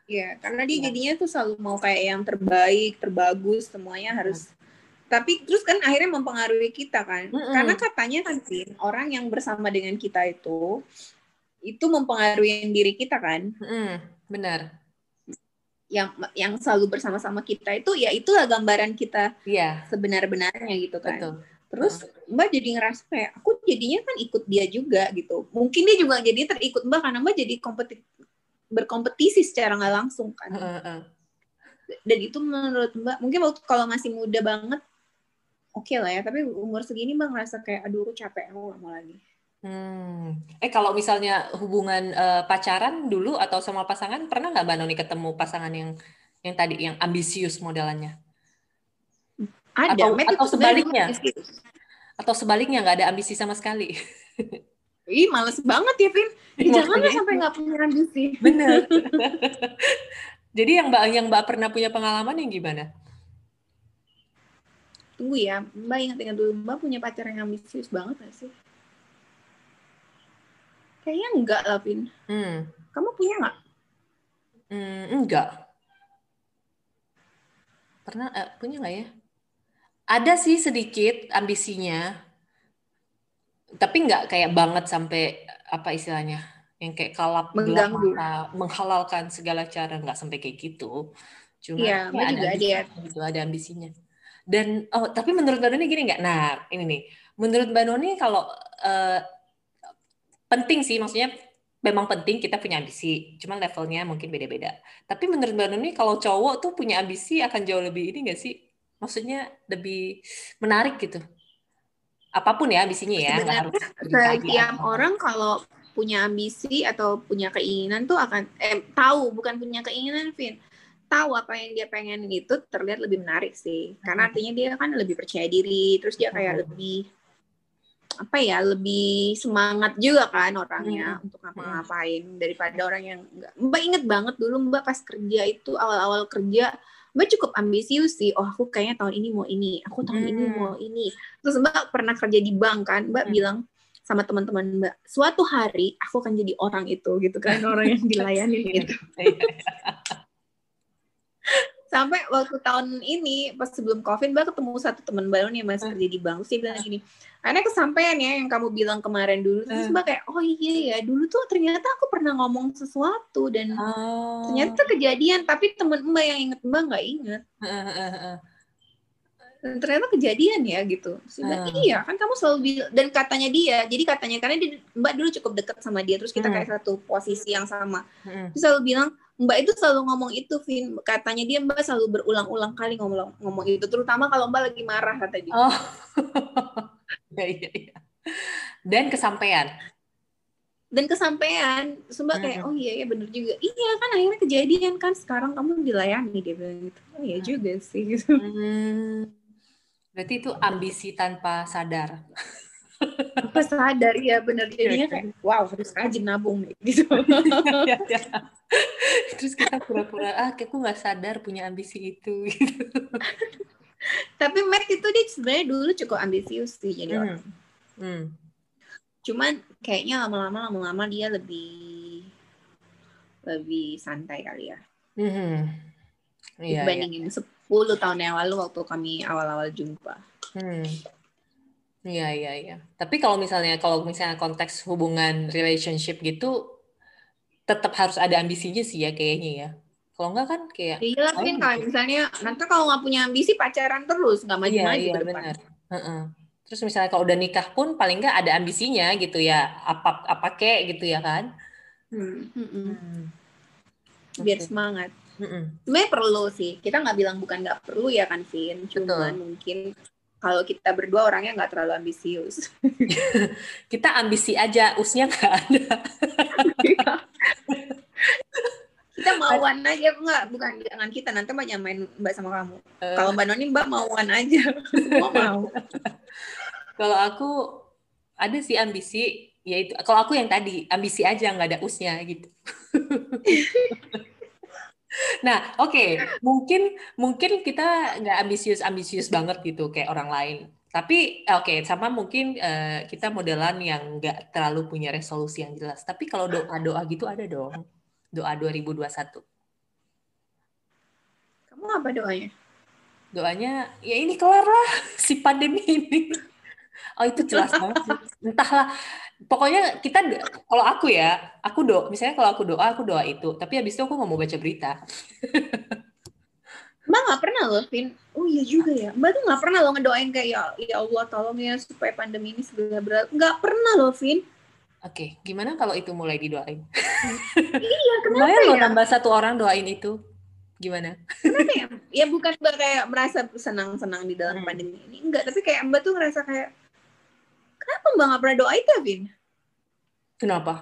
Iya, karena dia ya. jadinya tuh selalu mau kayak yang terbaik, terbagus, semuanya harus. Hmm. Tapi terus kan akhirnya mempengaruhi kita kan, mm -mm. karena katanya kan orang yang bersama dengan kita itu itu mempengaruhi diri kita kan? Mm, benar. Yang yang selalu bersama-sama kita itu ya itulah gambaran kita yeah. sebenar-benarnya gitu kan? Betul. terus mbak jadi ngerasa kayak aku jadinya kan ikut dia juga gitu. Mungkin dia juga jadi terikut mbak karena mbak jadi kompeti berkompetisi secara nggak langsung kan? Uh, uh. dan itu menurut mbak mungkin waktu kalau masih muda banget oke okay lah ya. Tapi umur segini mbak ngerasa kayak aduh aku capek aku gak mau lagi Hmm. Eh kalau misalnya hubungan uh, pacaran dulu atau sama pasangan pernah nggak Mbak Noni ketemu pasangan yang yang tadi yang ambisius modelannya? Ada. Atau, atau sebaliknya? Atau sebaliknya nggak ada ambisi sama sekali? [LAUGHS] Ih, males banget ya, Vin. Jangan sampai nggak punya ambisi. Bener. [LAUGHS] [LAUGHS] Jadi yang Mbak yang Mbak pernah punya pengalaman yang gimana? Tunggu ya, Mbak ingat-ingat dulu, Mbak punya pacar yang ambisius banget gak sih? Kayaknya enggak lah, Vin. Hmm. Kamu punya nggak? Hmm, enggak. Pernah, eh, punya nggak ya? ada sih sedikit ambisinya tapi nggak kayak banget sampai apa istilahnya yang kayak kalap mata, menghalalkan segala cara nggak sampai kayak gitu cuma iya, ya, ada ambisinya, ada. Gitu, ada ambisinya dan oh tapi menurut mbak Noni gini nggak nah ini nih menurut mbak Noni kalau uh, penting sih maksudnya memang penting kita punya ambisi, cuman levelnya mungkin beda-beda. Tapi menurut Mbak Nuni kalau cowok tuh punya ambisi akan jauh lebih ini nggak sih? Maksudnya lebih menarik gitu. Apa pun ya ambisinya ya. Setiap orang kalau punya ambisi atau punya keinginan tuh akan eh tahu bukan punya keinginan, Vin. Tahu apa yang dia pengen itu terlihat lebih menarik sih. Karena hmm. artinya dia kan lebih percaya diri, terus dia kayak hmm. lebih apa ya lebih semangat juga kan orangnya hmm. untuk ngapa-ngapain daripada orang yang enggak. Mbak inget banget dulu Mbak pas kerja itu awal-awal kerja Mbak cukup ambisius sih. Oh aku kayaknya tahun ini mau ini, aku tahun hmm. ini mau ini. Terus Mbak pernah kerja di bank kan, Mbak hmm. bilang sama teman-teman Mbak, suatu hari aku akan jadi orang itu gitu kan, orang yang [LAUGHS] dilayani gitu. Sampai waktu tahun ini pas sebelum covid mbak ketemu satu teman baru nih mas kerja di bank. Sih bilang gini karena kesampaian ya yang kamu bilang kemarin dulu. Terus mbak kayak oh iya ya dulu tuh ternyata aku pernah ngomong sesuatu dan oh. ternyata kejadian. Tapi temen mbak yang inget mbak nggak inget dan ternyata kejadian ya gitu. Sehingga, uh. iya kan kamu selalu bilang dan katanya dia jadi katanya karena dia, mbak dulu cukup dekat sama dia terus kita hmm. kayak satu posisi yang sama. Hmm. dia selalu bilang Mbak itu selalu ngomong itu, Vin. Katanya dia Mbak selalu berulang-ulang kali ngomong ngomong itu, terutama kalau Mbak lagi marah kata dia. Oh. [LAUGHS] ya, iya, iya. Dan kesampaian. Dan kesampaian, Mbak kayak, oh iya ya bener juga. Iya kan akhirnya kejadian kan sekarang kamu dilayani dia bilang gitu. Oh iya juga sih. Gitu. Hmm. Berarti itu ambisi tanpa sadar apa sadar ya benar jadinya kayak wow harus rajin nabung nih gitu [LAUGHS] ya, ya. [LAUGHS] terus kita pura-pura ah aku nggak sadar punya ambisi itu [LAUGHS] gitu tapi Matt itu dia sebenarnya dulu cukup ambisius sih jadi hmm. orang hmm. cuman kayaknya lama-lama lama-lama dia lebih lebih santai kali ya hmm. Iya, dibandingin iya. 10 tahun yang lalu waktu kami awal-awal jumpa hmm. Iya iya iya. Tapi kalau misalnya kalau misalnya konteks hubungan relationship gitu tetap harus ada ambisinya sih ya kayaknya ya. Kalau enggak kan kayak Iya kan kalau misalnya nanti kalau nggak punya ambisi pacaran terus nggak maju-maju iya, iya, benar. Uh -uh. Terus misalnya kalau udah nikah pun paling nggak ada ambisinya gitu ya. Apa apa kek gitu ya kan? Hmm. Hmm. Hmm. Biar okay. semangat. Mm Sebenarnya perlu sih. Kita nggak bilang bukan nggak perlu ya kan, Vin. Cuman Betul. mungkin kalau kita berdua orangnya nggak terlalu ambisius. [LAUGHS] kita ambisi aja, usnya nggak ada. [LAUGHS] kita mauan aja nggak, bukan jangan kita nanti mbak main mbak sama kamu. Uh. Kalau mbak Noni mbak mauan aja, [LAUGHS] semua mau. kalau aku ada sih ambisi, yaitu kalau aku yang tadi ambisi aja nggak ada usnya gitu. Nah, oke, okay. mungkin mungkin kita nggak ambisius ambisius banget gitu kayak orang lain. Tapi oke, okay, sama mungkin uh, kita modelan yang nggak terlalu punya resolusi yang jelas. Tapi kalau doa doa gitu ada dong. Doa 2021. Kamu apa doanya? Doanya ya ini kelar lah [LAUGHS] si pandemi ini. Oh itu jelas banget. Entahlah pokoknya kita kalau aku ya aku doa misalnya kalau aku doa aku doa itu tapi habis itu aku nggak mau baca berita [LAUGHS] Mbak nggak pernah loh, Vin. Oh iya juga ya. Mbak tuh nggak pernah loh ngedoain kayak ya, ya Allah tolong ya supaya pandemi ini segera berlalu. Nggak pernah loh, Vin. Oke, okay. gimana kalau itu mulai didoain? [LAUGHS] iya, kenapa Lumayan ya? loh nambah satu orang doain itu. Gimana? Kenapa ya? Ya bukan Mbak kayak merasa senang-senang di dalam hmm. pandemi ini. Enggak, tapi kayak Mbak tuh ngerasa kayak Kenapa Mbak nggak pernah doa itu, Vin? Kenapa?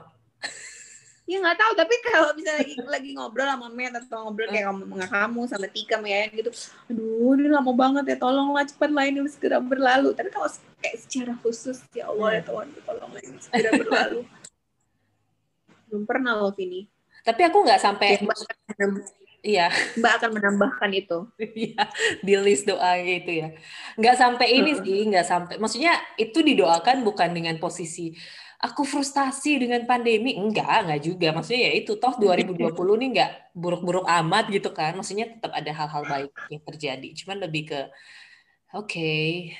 ya nggak tahu, tapi kalau bisa lagi, lagi ngobrol sama Matt atau ngobrol kayak kamu sama kamu, sama Tika, ya gitu, aduh ini lama banget ya, tolonglah cepat lah ini segera berlalu. Tapi kalau kayak secara khusus, ya Allah ya Tuhan, tolonglah ini segera berlalu. [LAUGHS] Belum pernah loh, Vini. Tapi aku nggak sampai Iya. Mbak akan menambahkan itu. [LAUGHS] Iya, di list doa gitu ya. Nggak sampai ini sih, nggak sampai. Maksudnya itu didoakan bukan dengan posisi aku frustasi dengan pandemi. Enggak, enggak juga. Maksudnya ya itu toh 2020 nih nggak buruk-buruk amat gitu kan. Maksudnya tetap ada hal-hal baik yang terjadi. Cuman lebih ke oke okay,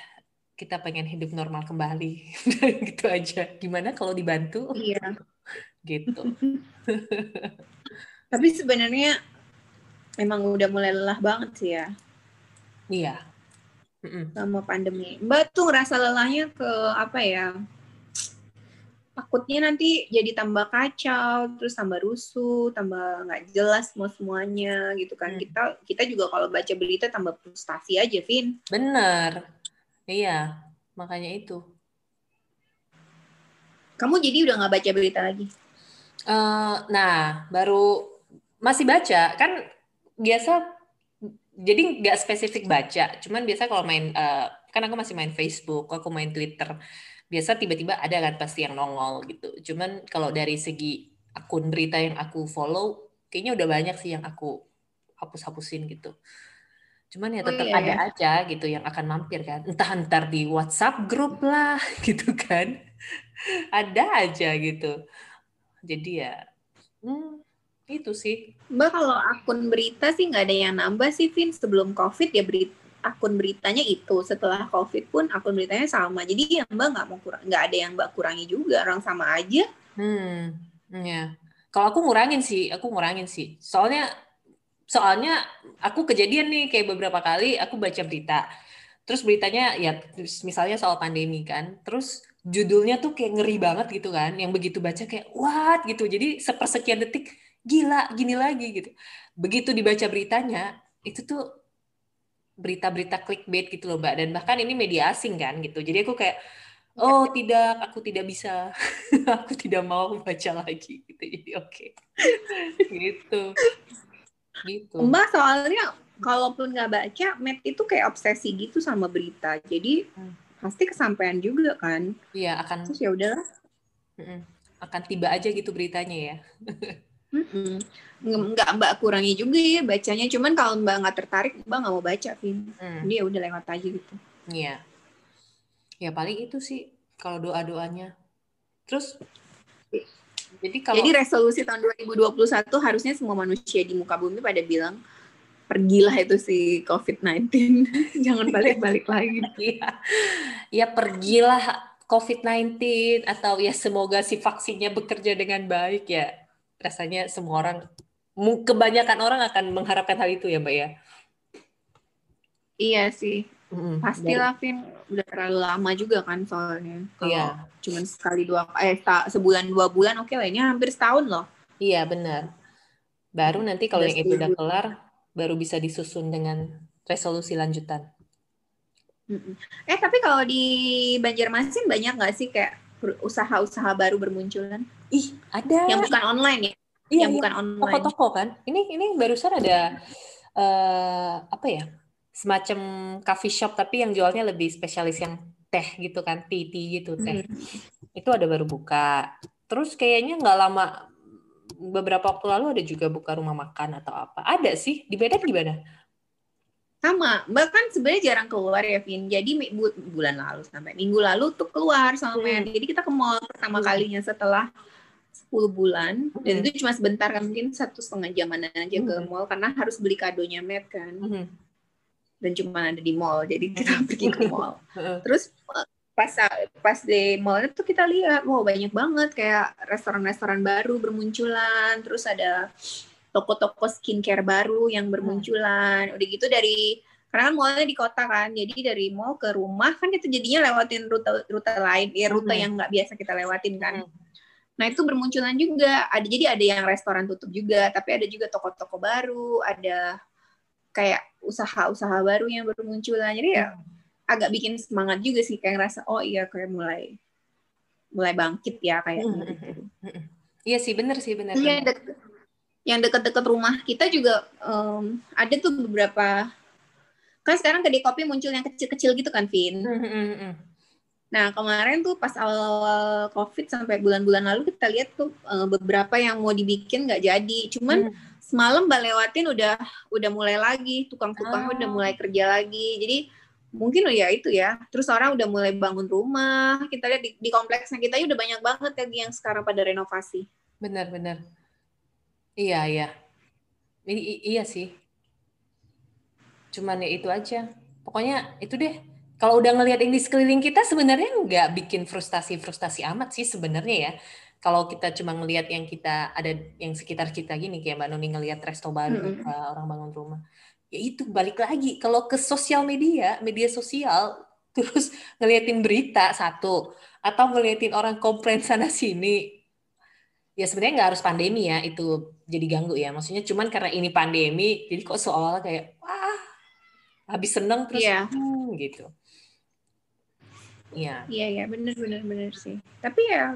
kita pengen hidup normal kembali [LAUGHS] gitu aja gimana kalau dibantu iya gitu [LAUGHS] tapi sebenarnya emang udah mulai lelah banget sih ya. Iya. Sama pandemi. Mbak tuh ngerasa lelahnya ke apa ya takutnya nanti jadi tambah kacau terus tambah rusuh tambah nggak jelas semua semuanya gitu kan. Hmm. kita kita juga kalau baca berita tambah frustasi aja Vin. Bener. Iya makanya itu. Kamu jadi udah nggak baca berita lagi? Uh, nah baru masih baca. Kan biasa jadi nggak spesifik baca cuman biasa kalau main uh, kan aku masih main Facebook aku main Twitter biasa tiba-tiba ada kan pasti yang nongol gitu. Cuman kalau dari segi akun berita yang aku follow, kayaknya udah banyak sih yang aku hapus-hapusin gitu. Cuman ya tetap oh, iya, ada iya. aja gitu yang akan mampir kan. Entah ntar di WhatsApp grup lah [LAUGHS] gitu kan. ada aja gitu. Jadi ya hmm, itu sih. Mbak kalau akun berita sih nggak ada yang nambah sih Vin. Sebelum COVID ya berita akun beritanya itu. Setelah covid pun akun beritanya sama. Jadi yang mbak nggak mau kurang nggak ada yang mbak kurangi juga. Orang sama aja. Hmm ya kalau aku ngurangin sih aku ngurangin sih. Soalnya soalnya aku kejadian nih kayak beberapa kali aku baca berita. Terus beritanya ya misalnya soal pandemi kan. Terus judulnya tuh kayak ngeri banget gitu kan. Yang begitu baca kayak what? gitu. Jadi sepersekian detik gila gini lagi gitu. Begitu dibaca beritanya itu tuh berita-berita clickbait gitu loh mbak. Dan bahkan ini media asing kan gitu. Jadi aku kayak oh tidak aku tidak bisa [LAUGHS] aku tidak mau baca lagi gitu. Jadi oke. Okay. [LAUGHS] gitu. Gitu. Mbak soalnya kalaupun nggak baca Matt itu kayak obsesi gitu sama berita. Jadi hmm. pasti kesampaian juga kan. Iya akan terus ya udahlah. Akan tiba aja gitu beritanya ya [LAUGHS] Mm-mm. nggak mbak kurangi juga ya bacanya. Cuman kalau mbak nggak tertarik mbak nggak mau baca Vin. Mm. dia udah lewat aja gitu. Iya. Ya paling itu sih kalau doa doanya terus jadi kalau jadi resolusi tahun 2021 harusnya semua manusia di muka bumi pada bilang pergilah itu si COVID-19 [LAUGHS] jangan balik-balik lagi. [LAUGHS] Ya, ya pergilah COVID-19 atau ya semoga si vaksinnya bekerja dengan baik ya rasanya semua orang kebanyakan orang akan mengharapkan hal itu ya mbak ya? Iya sih. Mm, pastilah Vin. Udah terlalu lama juga kan soalnya. Kalau iya. cuman sekali dua eh sebulan dua bulan oke lah ini hampir setahun loh. Iya benar. Baru nanti kalau yang itu udah kelar baru bisa disusun dengan resolusi lanjutan. Eh tapi kalau di Banjarmasin banyak nggak sih kayak usaha-usaha baru bermunculan Ih, ada. Yang bukan online ya? Iya, yang iya. bukan online. Toko-toko kan. Ini ini barusan ada uh, apa ya? Semacam coffee shop tapi yang jualnya lebih spesialis yang teh gitu kan, tea, tea gitu teh. Hmm. Itu ada baru buka. Terus kayaknya nggak lama beberapa waktu lalu ada juga buka rumah makan atau apa. Ada sih. Di Medan gimana? Sama bahkan sebenarnya jarang keluar ya Vin jadi bu bulan lalu sampai minggu lalu tuh keluar sama hmm. jadi kita ke mall pertama hmm. kalinya setelah 10 bulan hmm. dan itu cuma sebentar kan mungkin satu setengah jaman aja hmm. ke mall karena harus beli kadonya Matt kan hmm. dan cuma ada di mall jadi kita hmm. pergi ke mall [LAUGHS] terus pas pas di mall itu kita lihat wow banyak banget kayak restoran-restoran baru bermunculan terus ada toko-toko skincare baru yang bermunculan udah gitu dari karena kan mallnya di kota kan jadi dari mall ke rumah kan itu jadinya lewatin rute rute lain ya rute hmm. yang nggak biasa kita lewatin kan hmm Nah itu bermunculan juga. Ada jadi ada yang restoran tutup juga, tapi ada juga toko-toko baru, ada kayak usaha-usaha baru yang bermunculan. Jadi ya agak bikin semangat juga sih kayak ngerasa oh iya kayak mulai mulai bangkit ya kayak hmm, gitu. Hmm, hmm, iya sih bener sih bener. Iya yang dekat-dekat rumah kita juga um, ada tuh beberapa kan sekarang kedai kopi muncul yang kecil-kecil gitu kan Vin. Nah, kemarin tuh pas awal COVID sampai bulan-bulan lalu kita lihat tuh uh, beberapa yang mau dibikin nggak jadi. Cuman hmm. semalam Mbak lewatin udah udah mulai lagi, tukang-tukang oh. udah mulai kerja lagi. Jadi mungkin ya itu ya. Terus orang udah mulai bangun rumah. Kita lihat di, di kompleksnya kita udah banyak banget lagi yang sekarang pada renovasi. Benar-benar. Iya, iya. I iya sih. Cuman ya itu aja. pokoknya itu deh kalau udah ngelihat yang di sekeliling kita sebenarnya nggak bikin frustasi-frustasi amat sih sebenarnya ya. Kalau kita cuma ngelihat yang kita ada yang sekitar kita gini kayak Mbak Nuni ngelihat resto baru mm -hmm. orang bangun rumah. Ya itu balik lagi kalau ke sosial media, media sosial [LAUGHS] terus ngeliatin berita satu atau ngeliatin orang komplain sana sini ya sebenarnya nggak harus pandemi ya itu jadi ganggu ya maksudnya cuman karena ini pandemi jadi kok seolah kayak wah habis seneng terus yeah. hmm, gitu Iya. Iya ya, benar benar benar sih. Tapi ya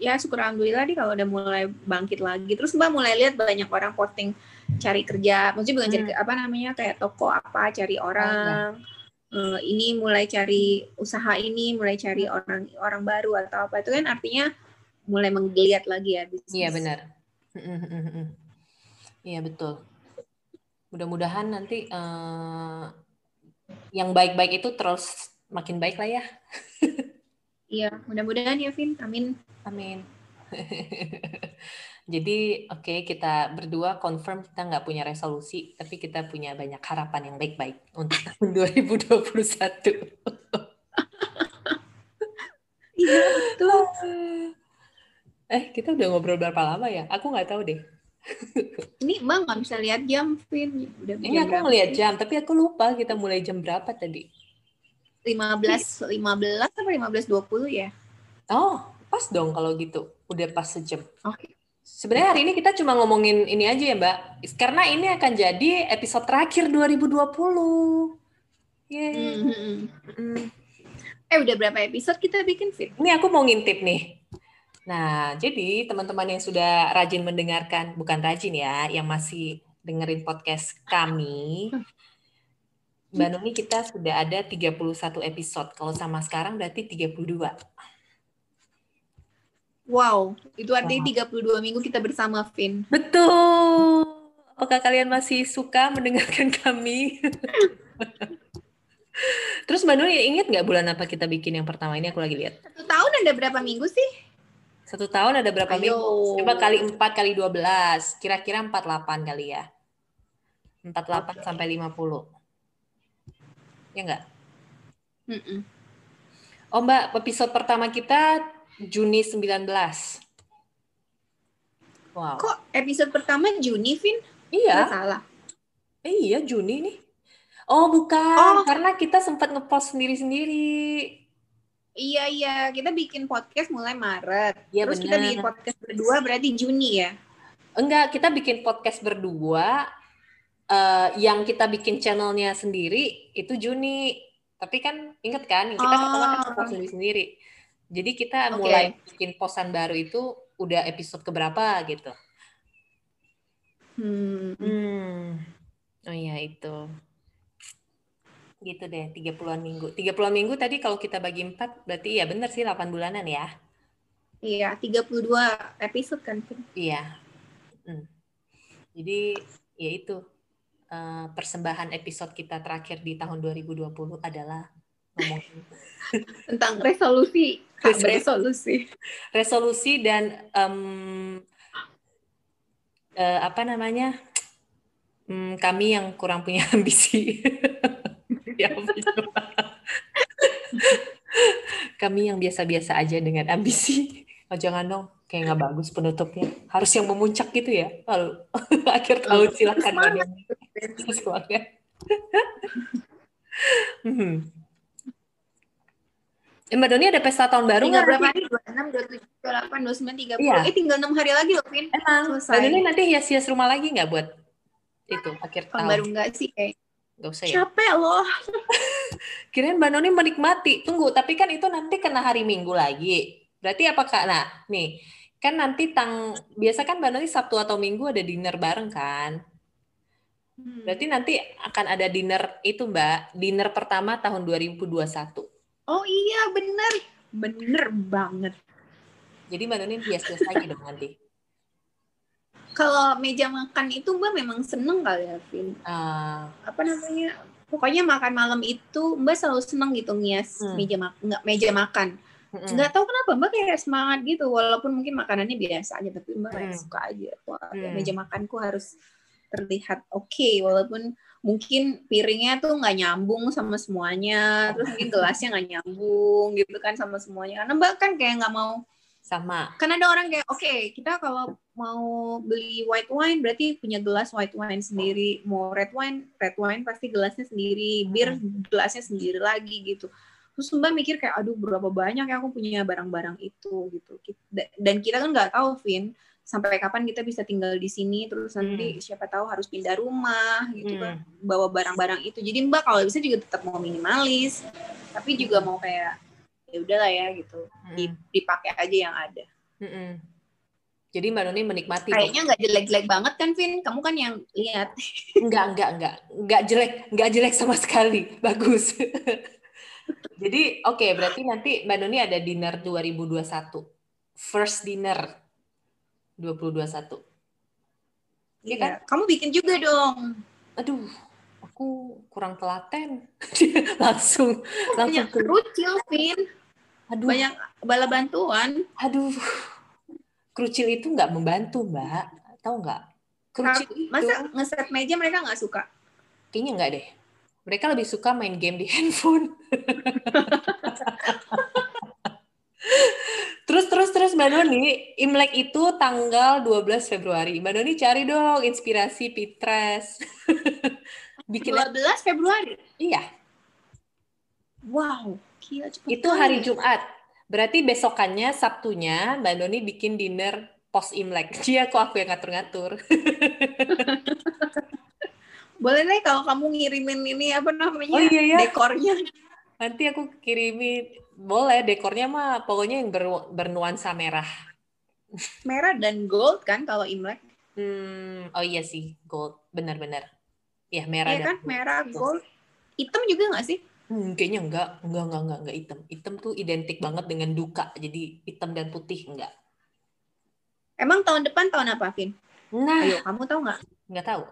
ya syukur alhamdulillah nih kalau udah mulai bangkit lagi. Terus Mbak mulai lihat banyak orang posting cari kerja, maksudnya bukan hmm. cari apa namanya kayak toko apa cari orang. Oh, uh, ini mulai cari usaha ini, mulai cari hmm. orang orang baru atau apa itu kan artinya mulai menggeliat lagi ya bisnis. Iya benar. Iya betul. Mudah-mudahan nanti uh, yang baik-baik itu terus makin baik lah ya. [LAUGHS] Iya, mudah-mudahan ya, Vin. Amin. Amin. [LAUGHS] Jadi, oke, okay, kita berdua confirm kita nggak punya resolusi, tapi kita punya banyak harapan yang baik-baik untuk [LAUGHS] tahun 2021. Iya, betul. Eh, kita udah ngobrol berapa lama ya? Aku nggak tahu deh. [LAUGHS] Ini Mbak nggak bisa lihat jam, Vin. Udah Ini aku ngeliat jam, tapi aku lupa kita mulai jam berapa tadi. 15 15 apa 15 20 ya? Oh, pas dong kalau gitu. Udah pas sejam. Oke. Okay. Sebenarnya hari ini kita cuma ngomongin ini aja ya, Mbak. Karena ini akan jadi episode terakhir 2020. Yeay. Mm -hmm. mm. Eh, udah berapa episode kita bikin, Fit? Ini aku mau ngintip nih. Nah, jadi teman-teman yang sudah rajin mendengarkan, bukan rajin ya, yang masih dengerin podcast kami, Mbak Nuni kita sudah ada 31 episode. Kalau sama sekarang berarti 32. Wow, itu artinya wow. 32 minggu kita bersama, Vin. Betul. Apakah kalian masih suka mendengarkan [LAUGHS] kami? Terus Mbak Nuni ingat nggak bulan apa kita bikin yang pertama ini? Aku lagi lihat. Satu tahun ada berapa minggu sih? Satu tahun ada berapa Ayo. minggu? Coba kali 4 kali 12. Kira-kira 48 kali ya. 48 okay. sampai 50. Ya enggak? Mm -mm. Oh Mbak, episode pertama kita Juni 19. Wow. Kok episode pertama Juni, Vin? Iya. Nggak salah. iya, Juni nih. Oh, bukan. Oh. Karena kita sempat ngepost sendiri-sendiri. Iya, iya. Kita bikin podcast mulai Maret. Iya, Terus bener. kita bikin podcast berdua berarti Juni ya? Enggak, kita bikin podcast berdua uh, yang kita bikin channelnya sendiri itu Juni. Tapi kan inget kan kita oh. ketemu kan sendiri sendiri. Jadi kita okay. mulai bikin posan baru itu udah episode keberapa gitu. Hmm. hmm. Oh iya itu. Gitu deh, 30-an minggu. 30-an minggu tadi kalau kita bagi 4 berarti ya benar sih 8 bulanan ya. Iya, 32 episode kan. Iya. Hmm. Jadi ya itu uh, persembahan episode kita terakhir di tahun 2020 adalah ngomongin [LAUGHS] tentang resolusi, resolusi, resolusi dan um, uh, apa namanya um, kami yang kurang punya [LAUGHS] ambisi. Ya kami yang biasa-biasa aja dengan ambisi. Oh, jangan dong kayak nggak bagus penutupnya harus yang memuncak gitu ya lalu [LAUGHS] akhir tahun silakan semangat hmm. Eh, Mbak Doni ada pesta tahun baru nggak? berapa hari? 26, 27, 28, 29, 30. Iya. Eh tinggal 6 hari lagi loh, Vin. Emang. Selesai. Mbak Doni nanti hias-hias rumah lagi nggak buat itu akhir tahun? baru nggak sih kayak. Gak usah ya? Capek loh. [LAUGHS] Kirain Mbak Noni menikmati. Tunggu, tapi kan itu nanti kena hari Minggu lagi. Berarti apakah, nah nih, kan nanti tang biasa kan mbak nanti Sabtu atau Minggu ada dinner bareng kan hmm. berarti nanti akan ada dinner itu mbak dinner pertama tahun 2021 oh iya bener bener banget jadi mbak Nunin hias-hias lagi dong nanti kalau meja makan itu mbak memang seneng kali ya Vin uh. apa namanya pokoknya makan malam itu mbak selalu seneng gitu ngias hmm. meja mak nggak meja makan Mm-hmm. Nggak tahu kenapa Mbak kayak semangat gitu walaupun mungkin makanannya biasa aja tapi Mbak kayak mm. suka aja. Wah, mm. meja makanku harus terlihat oke okay, walaupun mungkin piringnya tuh nggak nyambung sama semuanya terus mungkin gelasnya nggak nyambung gitu kan sama semuanya karena mbak kan kayak nggak mau sama kan ada orang kayak oke okay, kita kalau mau beli white wine berarti punya gelas white wine sendiri mau red wine red wine pasti gelasnya sendiri bir hmm. gelasnya sendiri lagi gitu terus mbak mikir kayak aduh berapa banyak ya aku punya barang-barang itu gitu dan kita kan nggak tahu Vin sampai kapan kita bisa tinggal di sini terus nanti hmm. siapa tahu harus pindah rumah gitu kan hmm. bawa barang-barang itu jadi mbak kalau bisa juga tetap mau minimalis tapi juga mau kayak ya udahlah ya gitu hmm. dipakai aja yang ada hmm. jadi mbak Noni menikmati kayaknya nggak jelek-jelek banget kan Vin kamu kan yang lihat [LAUGHS] nggak nggak nggak nggak jelek nggak jelek sama sekali [LAUGHS] bagus [LAUGHS] jadi oke okay, berarti nanti mbak Noni ada dinner 2021 first dinner 2021. Iya kan? Kamu bikin juga dong. Aduh, aku kurang telaten. langsung langsung kerucil, Vin. Aduh. Banyak bala bantuan. Aduh. Kerucil itu nggak membantu, Mbak. Tahu nggak? Kerucil itu. Masa ngeset meja mereka nggak suka? Kayaknya nggak deh. Mereka lebih suka main game di [LAUGHS] handphone. Terus terus terus Mbak Doni, Imlek itu tanggal 12 Februari. Mbak Doni cari dong inspirasi Pitres. [LAUGHS] Bikin 12 Februari. Iya. Wow, gila cepet Itu hari Jumat. Berarti besokannya Sabtunya Mbak Doni bikin dinner post Imlek. [LAUGHS] Iya, kok aku yang ngatur-ngatur. [LAUGHS] Boleh deh kalau kamu ngirimin ini apa namanya? Oh, iya, iya. Dekornya. Nanti aku kirimin boleh dekornya mah pokoknya yang ber, bernuansa merah. Merah dan gold kan kalau Imlek? Hmm, oh iya sih, gold. Benar-benar. Ya, merah iya kan, merah, gold. Hitam juga nggak sih? Hmm, kayaknya enggak, enggak, enggak, enggak, enggak hitam. Hitam tuh identik banget dengan duka, jadi hitam dan putih enggak. Emang tahun depan tahun apa, Vin? Nah, ayo kamu tahu nggak? Nggak tahu.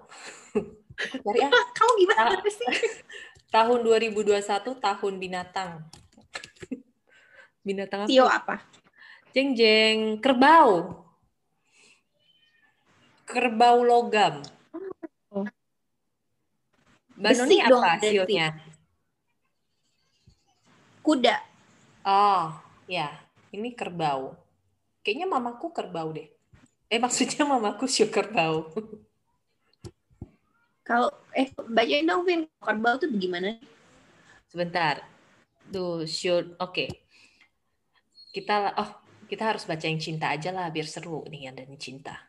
[LAUGHS] Cari ah. kamu gimana sih? [LAUGHS] Tahun 2021 tahun binatang. [LAUGHS] Binatang apa? Tio apa? Jeng jeng kerbau. Kerbau logam. Oh. Mbak Noni apa sionya? Kuda. Oh, ya. Ini kerbau. Kayaknya mamaku kerbau deh. Eh maksudnya mamaku sio kerbau. Kalau eh bacain dong Vin, kerbau tuh bagaimana? Sebentar. Tuh, shoot. Oke. Okay kita oh kita harus baca yang cinta aja lah biar seru nih ada nih cinta.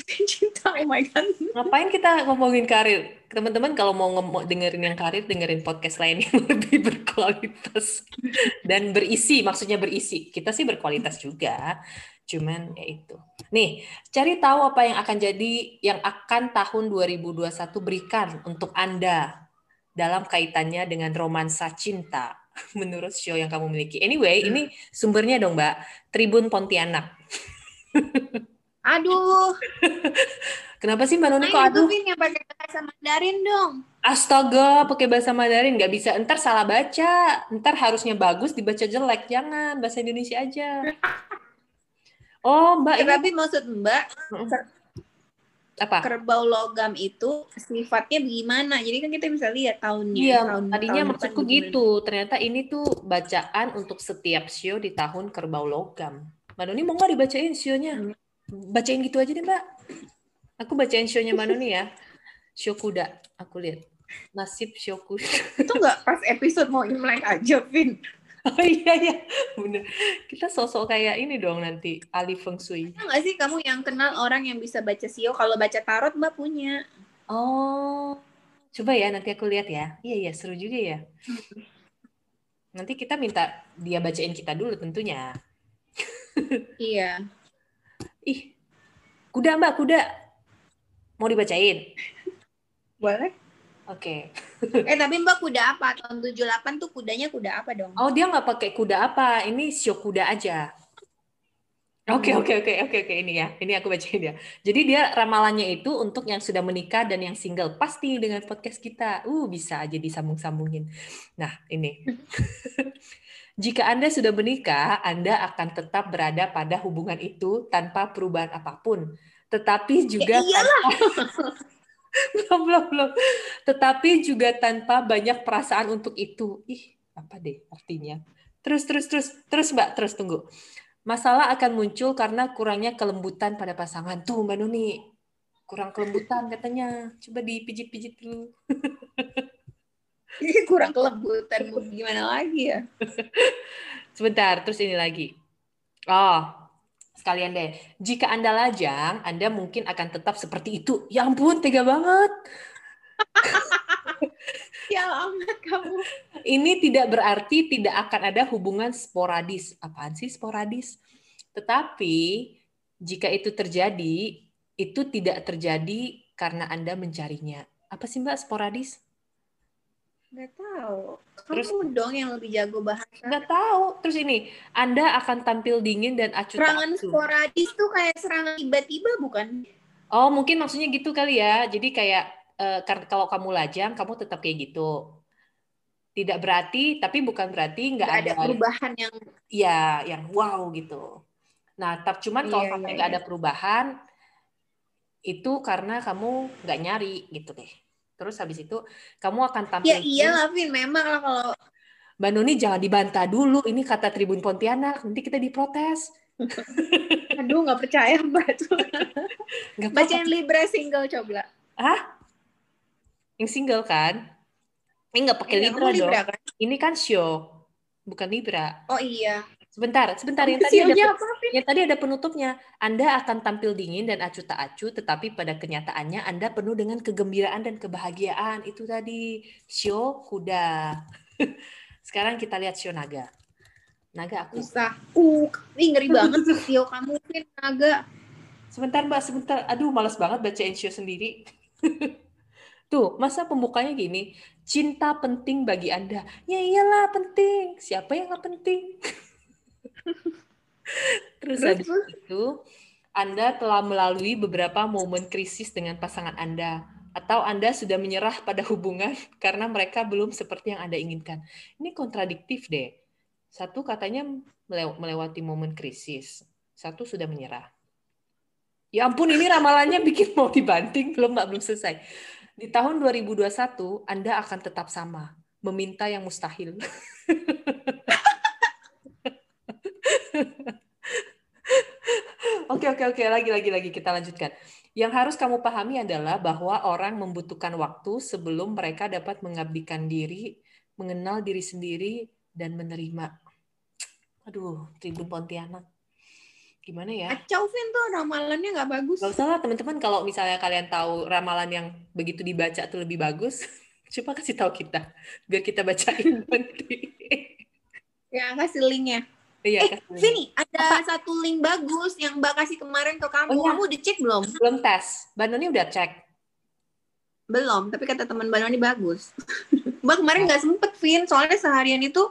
Cinta, oh my god. Ngapain kita ngomongin karir? Teman-teman kalau mau dengerin yang karir, dengerin podcast lain yang [LAUGHS] lebih berkualitas dan berisi, maksudnya berisi. Kita sih berkualitas juga, cuman ya itu. Nih, cari tahu apa yang akan jadi, yang akan tahun 2021 berikan untuk Anda dalam kaitannya dengan romansa cinta [LAUGHS] menurut show yang kamu miliki. Anyway, ini sumbernya dong, Mbak. Tribun Pontianak. [LAUGHS] Aduh. [LAUGHS] Kenapa sih Mbak Noni kok aduh? yang pakai bahasa Mandarin dong. Astaga, pakai bahasa Mandarin nggak bisa. Ntar salah baca. Ntar harusnya bagus dibaca jelek. Jangan bahasa Indonesia aja. [LAUGHS] Oh, Mbak. Ya. Tapi maksud Mbak, apa kerbau logam itu sifatnya bagaimana jadi kan kita bisa lihat tahunnya iya tahun, tadinya tahun maksudku gitu ternyata ini tuh bacaan untuk setiap show di tahun kerbau logam Mbak Noni mau nggak dibacain sionya hmm. Bacain gitu aja deh Mbak aku bacain sionya Mbak Noni ya show kuda aku lihat nasib show kuda itu nggak pas episode mau imlek aja Vin Oh iya iya, bener. Kita sosok kayak ini dong nanti Ali Feng Shui. Enggak sih kamu yang kenal orang yang bisa baca sio? Kalau baca tarot mbak punya. Oh, coba ya nanti aku lihat ya. Iya iya seru juga ya. Nanti kita minta dia bacain kita dulu tentunya. iya. Ih, kuda mbak kuda. Mau dibacain? Boleh. Oke. Okay. eh tapi Mbak kuda apa? Tahun 78 tuh kudanya kuda apa dong? Oh dia nggak pakai kuda apa? Ini show kuda aja. Oke hmm. oke oke oke oke ini ya. Ini aku bacain ya. Jadi dia ramalannya itu untuk yang sudah menikah dan yang single. Pasti dengan podcast kita. Uh bisa aja disambung-sambungin. Nah ini. [LAUGHS] Jika Anda sudah menikah, Anda akan tetap berada pada hubungan itu tanpa perubahan apa pun tetapi juga ya, iyalah. [LAUGHS] belum belum belum. Tetapi juga tanpa banyak perasaan untuk itu. Ih, apa deh artinya? Terus terus terus terus Mbak, terus tunggu. Masalah akan muncul karena kurangnya kelembutan pada pasangan. Tuh Mbak Nuni, kurang kelembutan katanya. Coba dipijit-pijit dulu. [LAUGHS] Ini kurang kelembutan gimana lagi ya? [LAUGHS] Sebentar, terus ini lagi. Oh, sekalian deh. Jika Anda lajang, Anda mungkin akan tetap seperti itu. Ya ampun, tega banget. [LAUGHS] ya amat kamu. Ini tidak berarti tidak akan ada hubungan sporadis. Apaan sih sporadis? Tetapi jika itu terjadi, itu tidak terjadi karena Anda mencarinya. Apa sih Mbak sporadis? Nggak tahu. Kamu Terus, dong yang lebih jago bahasa. Nggak tahu. Terus ini, Anda akan tampil dingin dan acuh Serangan sporadis tuh kayak serangan tiba-tiba bukan? Oh, mungkin maksudnya gitu kali ya. Jadi kayak uh, kalau kamu lajang, kamu tetap kayak gitu. Tidak berarti, tapi bukan berarti nggak ada, ada perubahan yang ya yang wow gitu. Nah, tapi cuman kalau iya, sampai iya, nggak iya. ada perubahan, itu karena kamu nggak nyari gitu deh. Terus habis itu kamu akan tampil. Ya iya Vin. Memang lah kalau Mbak Nuni jangan dibantah dulu. Ini kata Tribun Pontianak. Nanti kita diprotes. [LAUGHS] Aduh, nggak percaya Mbak. [LAUGHS] Bacain Libra single coba. Hah? Yang single kan? Ini nggak pakai Libra, Libra dong. Kan? Ini kan show, bukan Libra. Oh iya. Sebentar, sebentar. Yang tadi ada apa, yang tadi ada penutupnya. Anda akan tampil dingin dan acuh tak acuh, tetapi pada kenyataannya Anda penuh dengan kegembiraan dan kebahagiaan. Itu tadi show kuda. [LAUGHS] Sekarang kita lihat show naga. Naga aku. Usah. Uh, ini ngeri [LAUGHS] banget show kamu, Vin, naga. Sebentar, Mbak, sebentar. Aduh, malas banget bacain show sendiri. [LAUGHS] Tuh, masa pembukanya gini, cinta penting bagi Anda. Ya iyalah penting. Siapa yang nggak penting? Terus habis itu Anda telah melalui beberapa momen krisis dengan pasangan Anda atau Anda sudah menyerah pada hubungan [LAUGHS] karena mereka belum seperti yang Anda inginkan. Ini kontradiktif deh. Satu katanya melewati momen krisis, satu sudah menyerah. Ya ampun, ini ramalannya [LAUGHS] bikin mau dibanting belum Mbak belum selesai. Di tahun 2021 Anda akan tetap sama, meminta yang mustahil. [LAUGHS] Oke oke oke lagi lagi lagi kita lanjutkan. Yang harus kamu pahami adalah bahwa orang membutuhkan waktu sebelum mereka dapat mengabdikan diri, mengenal diri sendiri dan menerima. Aduh, Tribun Pontianak. Gimana ya? Acau Vin tuh ramalannya nggak bagus. Gak usah lah teman-teman kalau misalnya kalian tahu ramalan yang begitu dibaca tuh lebih bagus, [LAUGHS] coba kasih tahu kita biar kita bacain [LAUGHS] nanti. ya kasih linknya. Iya, eh, Vini, ada Apa? satu link bagus yang Mbak kasih kemarin ke kamu. Oh, ya? Kamu udah cek belum? Belum tes. Mbak Noni udah cek. Belum, tapi kata teman Mbak Noni bagus. [LAUGHS] Mbak kemarin nggak sempet, Vin. Soalnya seharian itu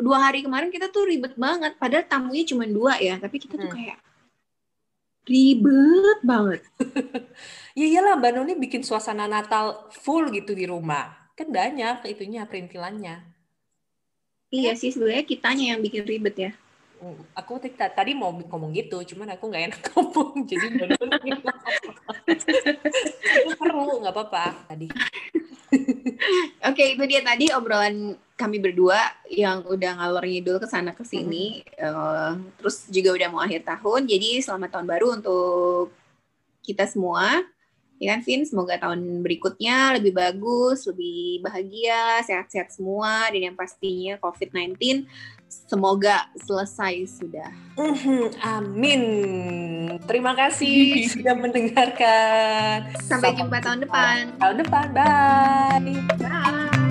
dua hari kemarin kita tuh ribet banget. Padahal tamunya cuma dua ya, tapi kita tuh hmm. kayak ribet banget. [LAUGHS] ya iyalah Mbak Noni bikin suasana Natal full gitu di rumah. Kan banyak itunya perintilannya. Iya sih sebenarnya kitanya yang bikin ribet ya. Hmm, aku tadi mau ngomong gitu, cuman aku nggak enak [LAUGHS] ngomong, jadi perlu nggak apa-apa tadi. [LAUGHS] Oke, itu dia tadi obrolan kami berdua yang udah ngalor ngidul ke sana ke sini. Mm -hmm. uh, terus juga udah mau akhir tahun, jadi selamat tahun baru untuk kita semua. Ya kan, Vin? Semoga tahun berikutnya lebih bagus, lebih bahagia, sehat-sehat semua, dan yang pastinya COVID-19 semoga selesai sudah. Mm-hmm, amin. Terima kasih [LAUGHS] sudah mendengarkan. Sampai, Sampai jumpa tahun depan. Tahun depan, bye. Bye.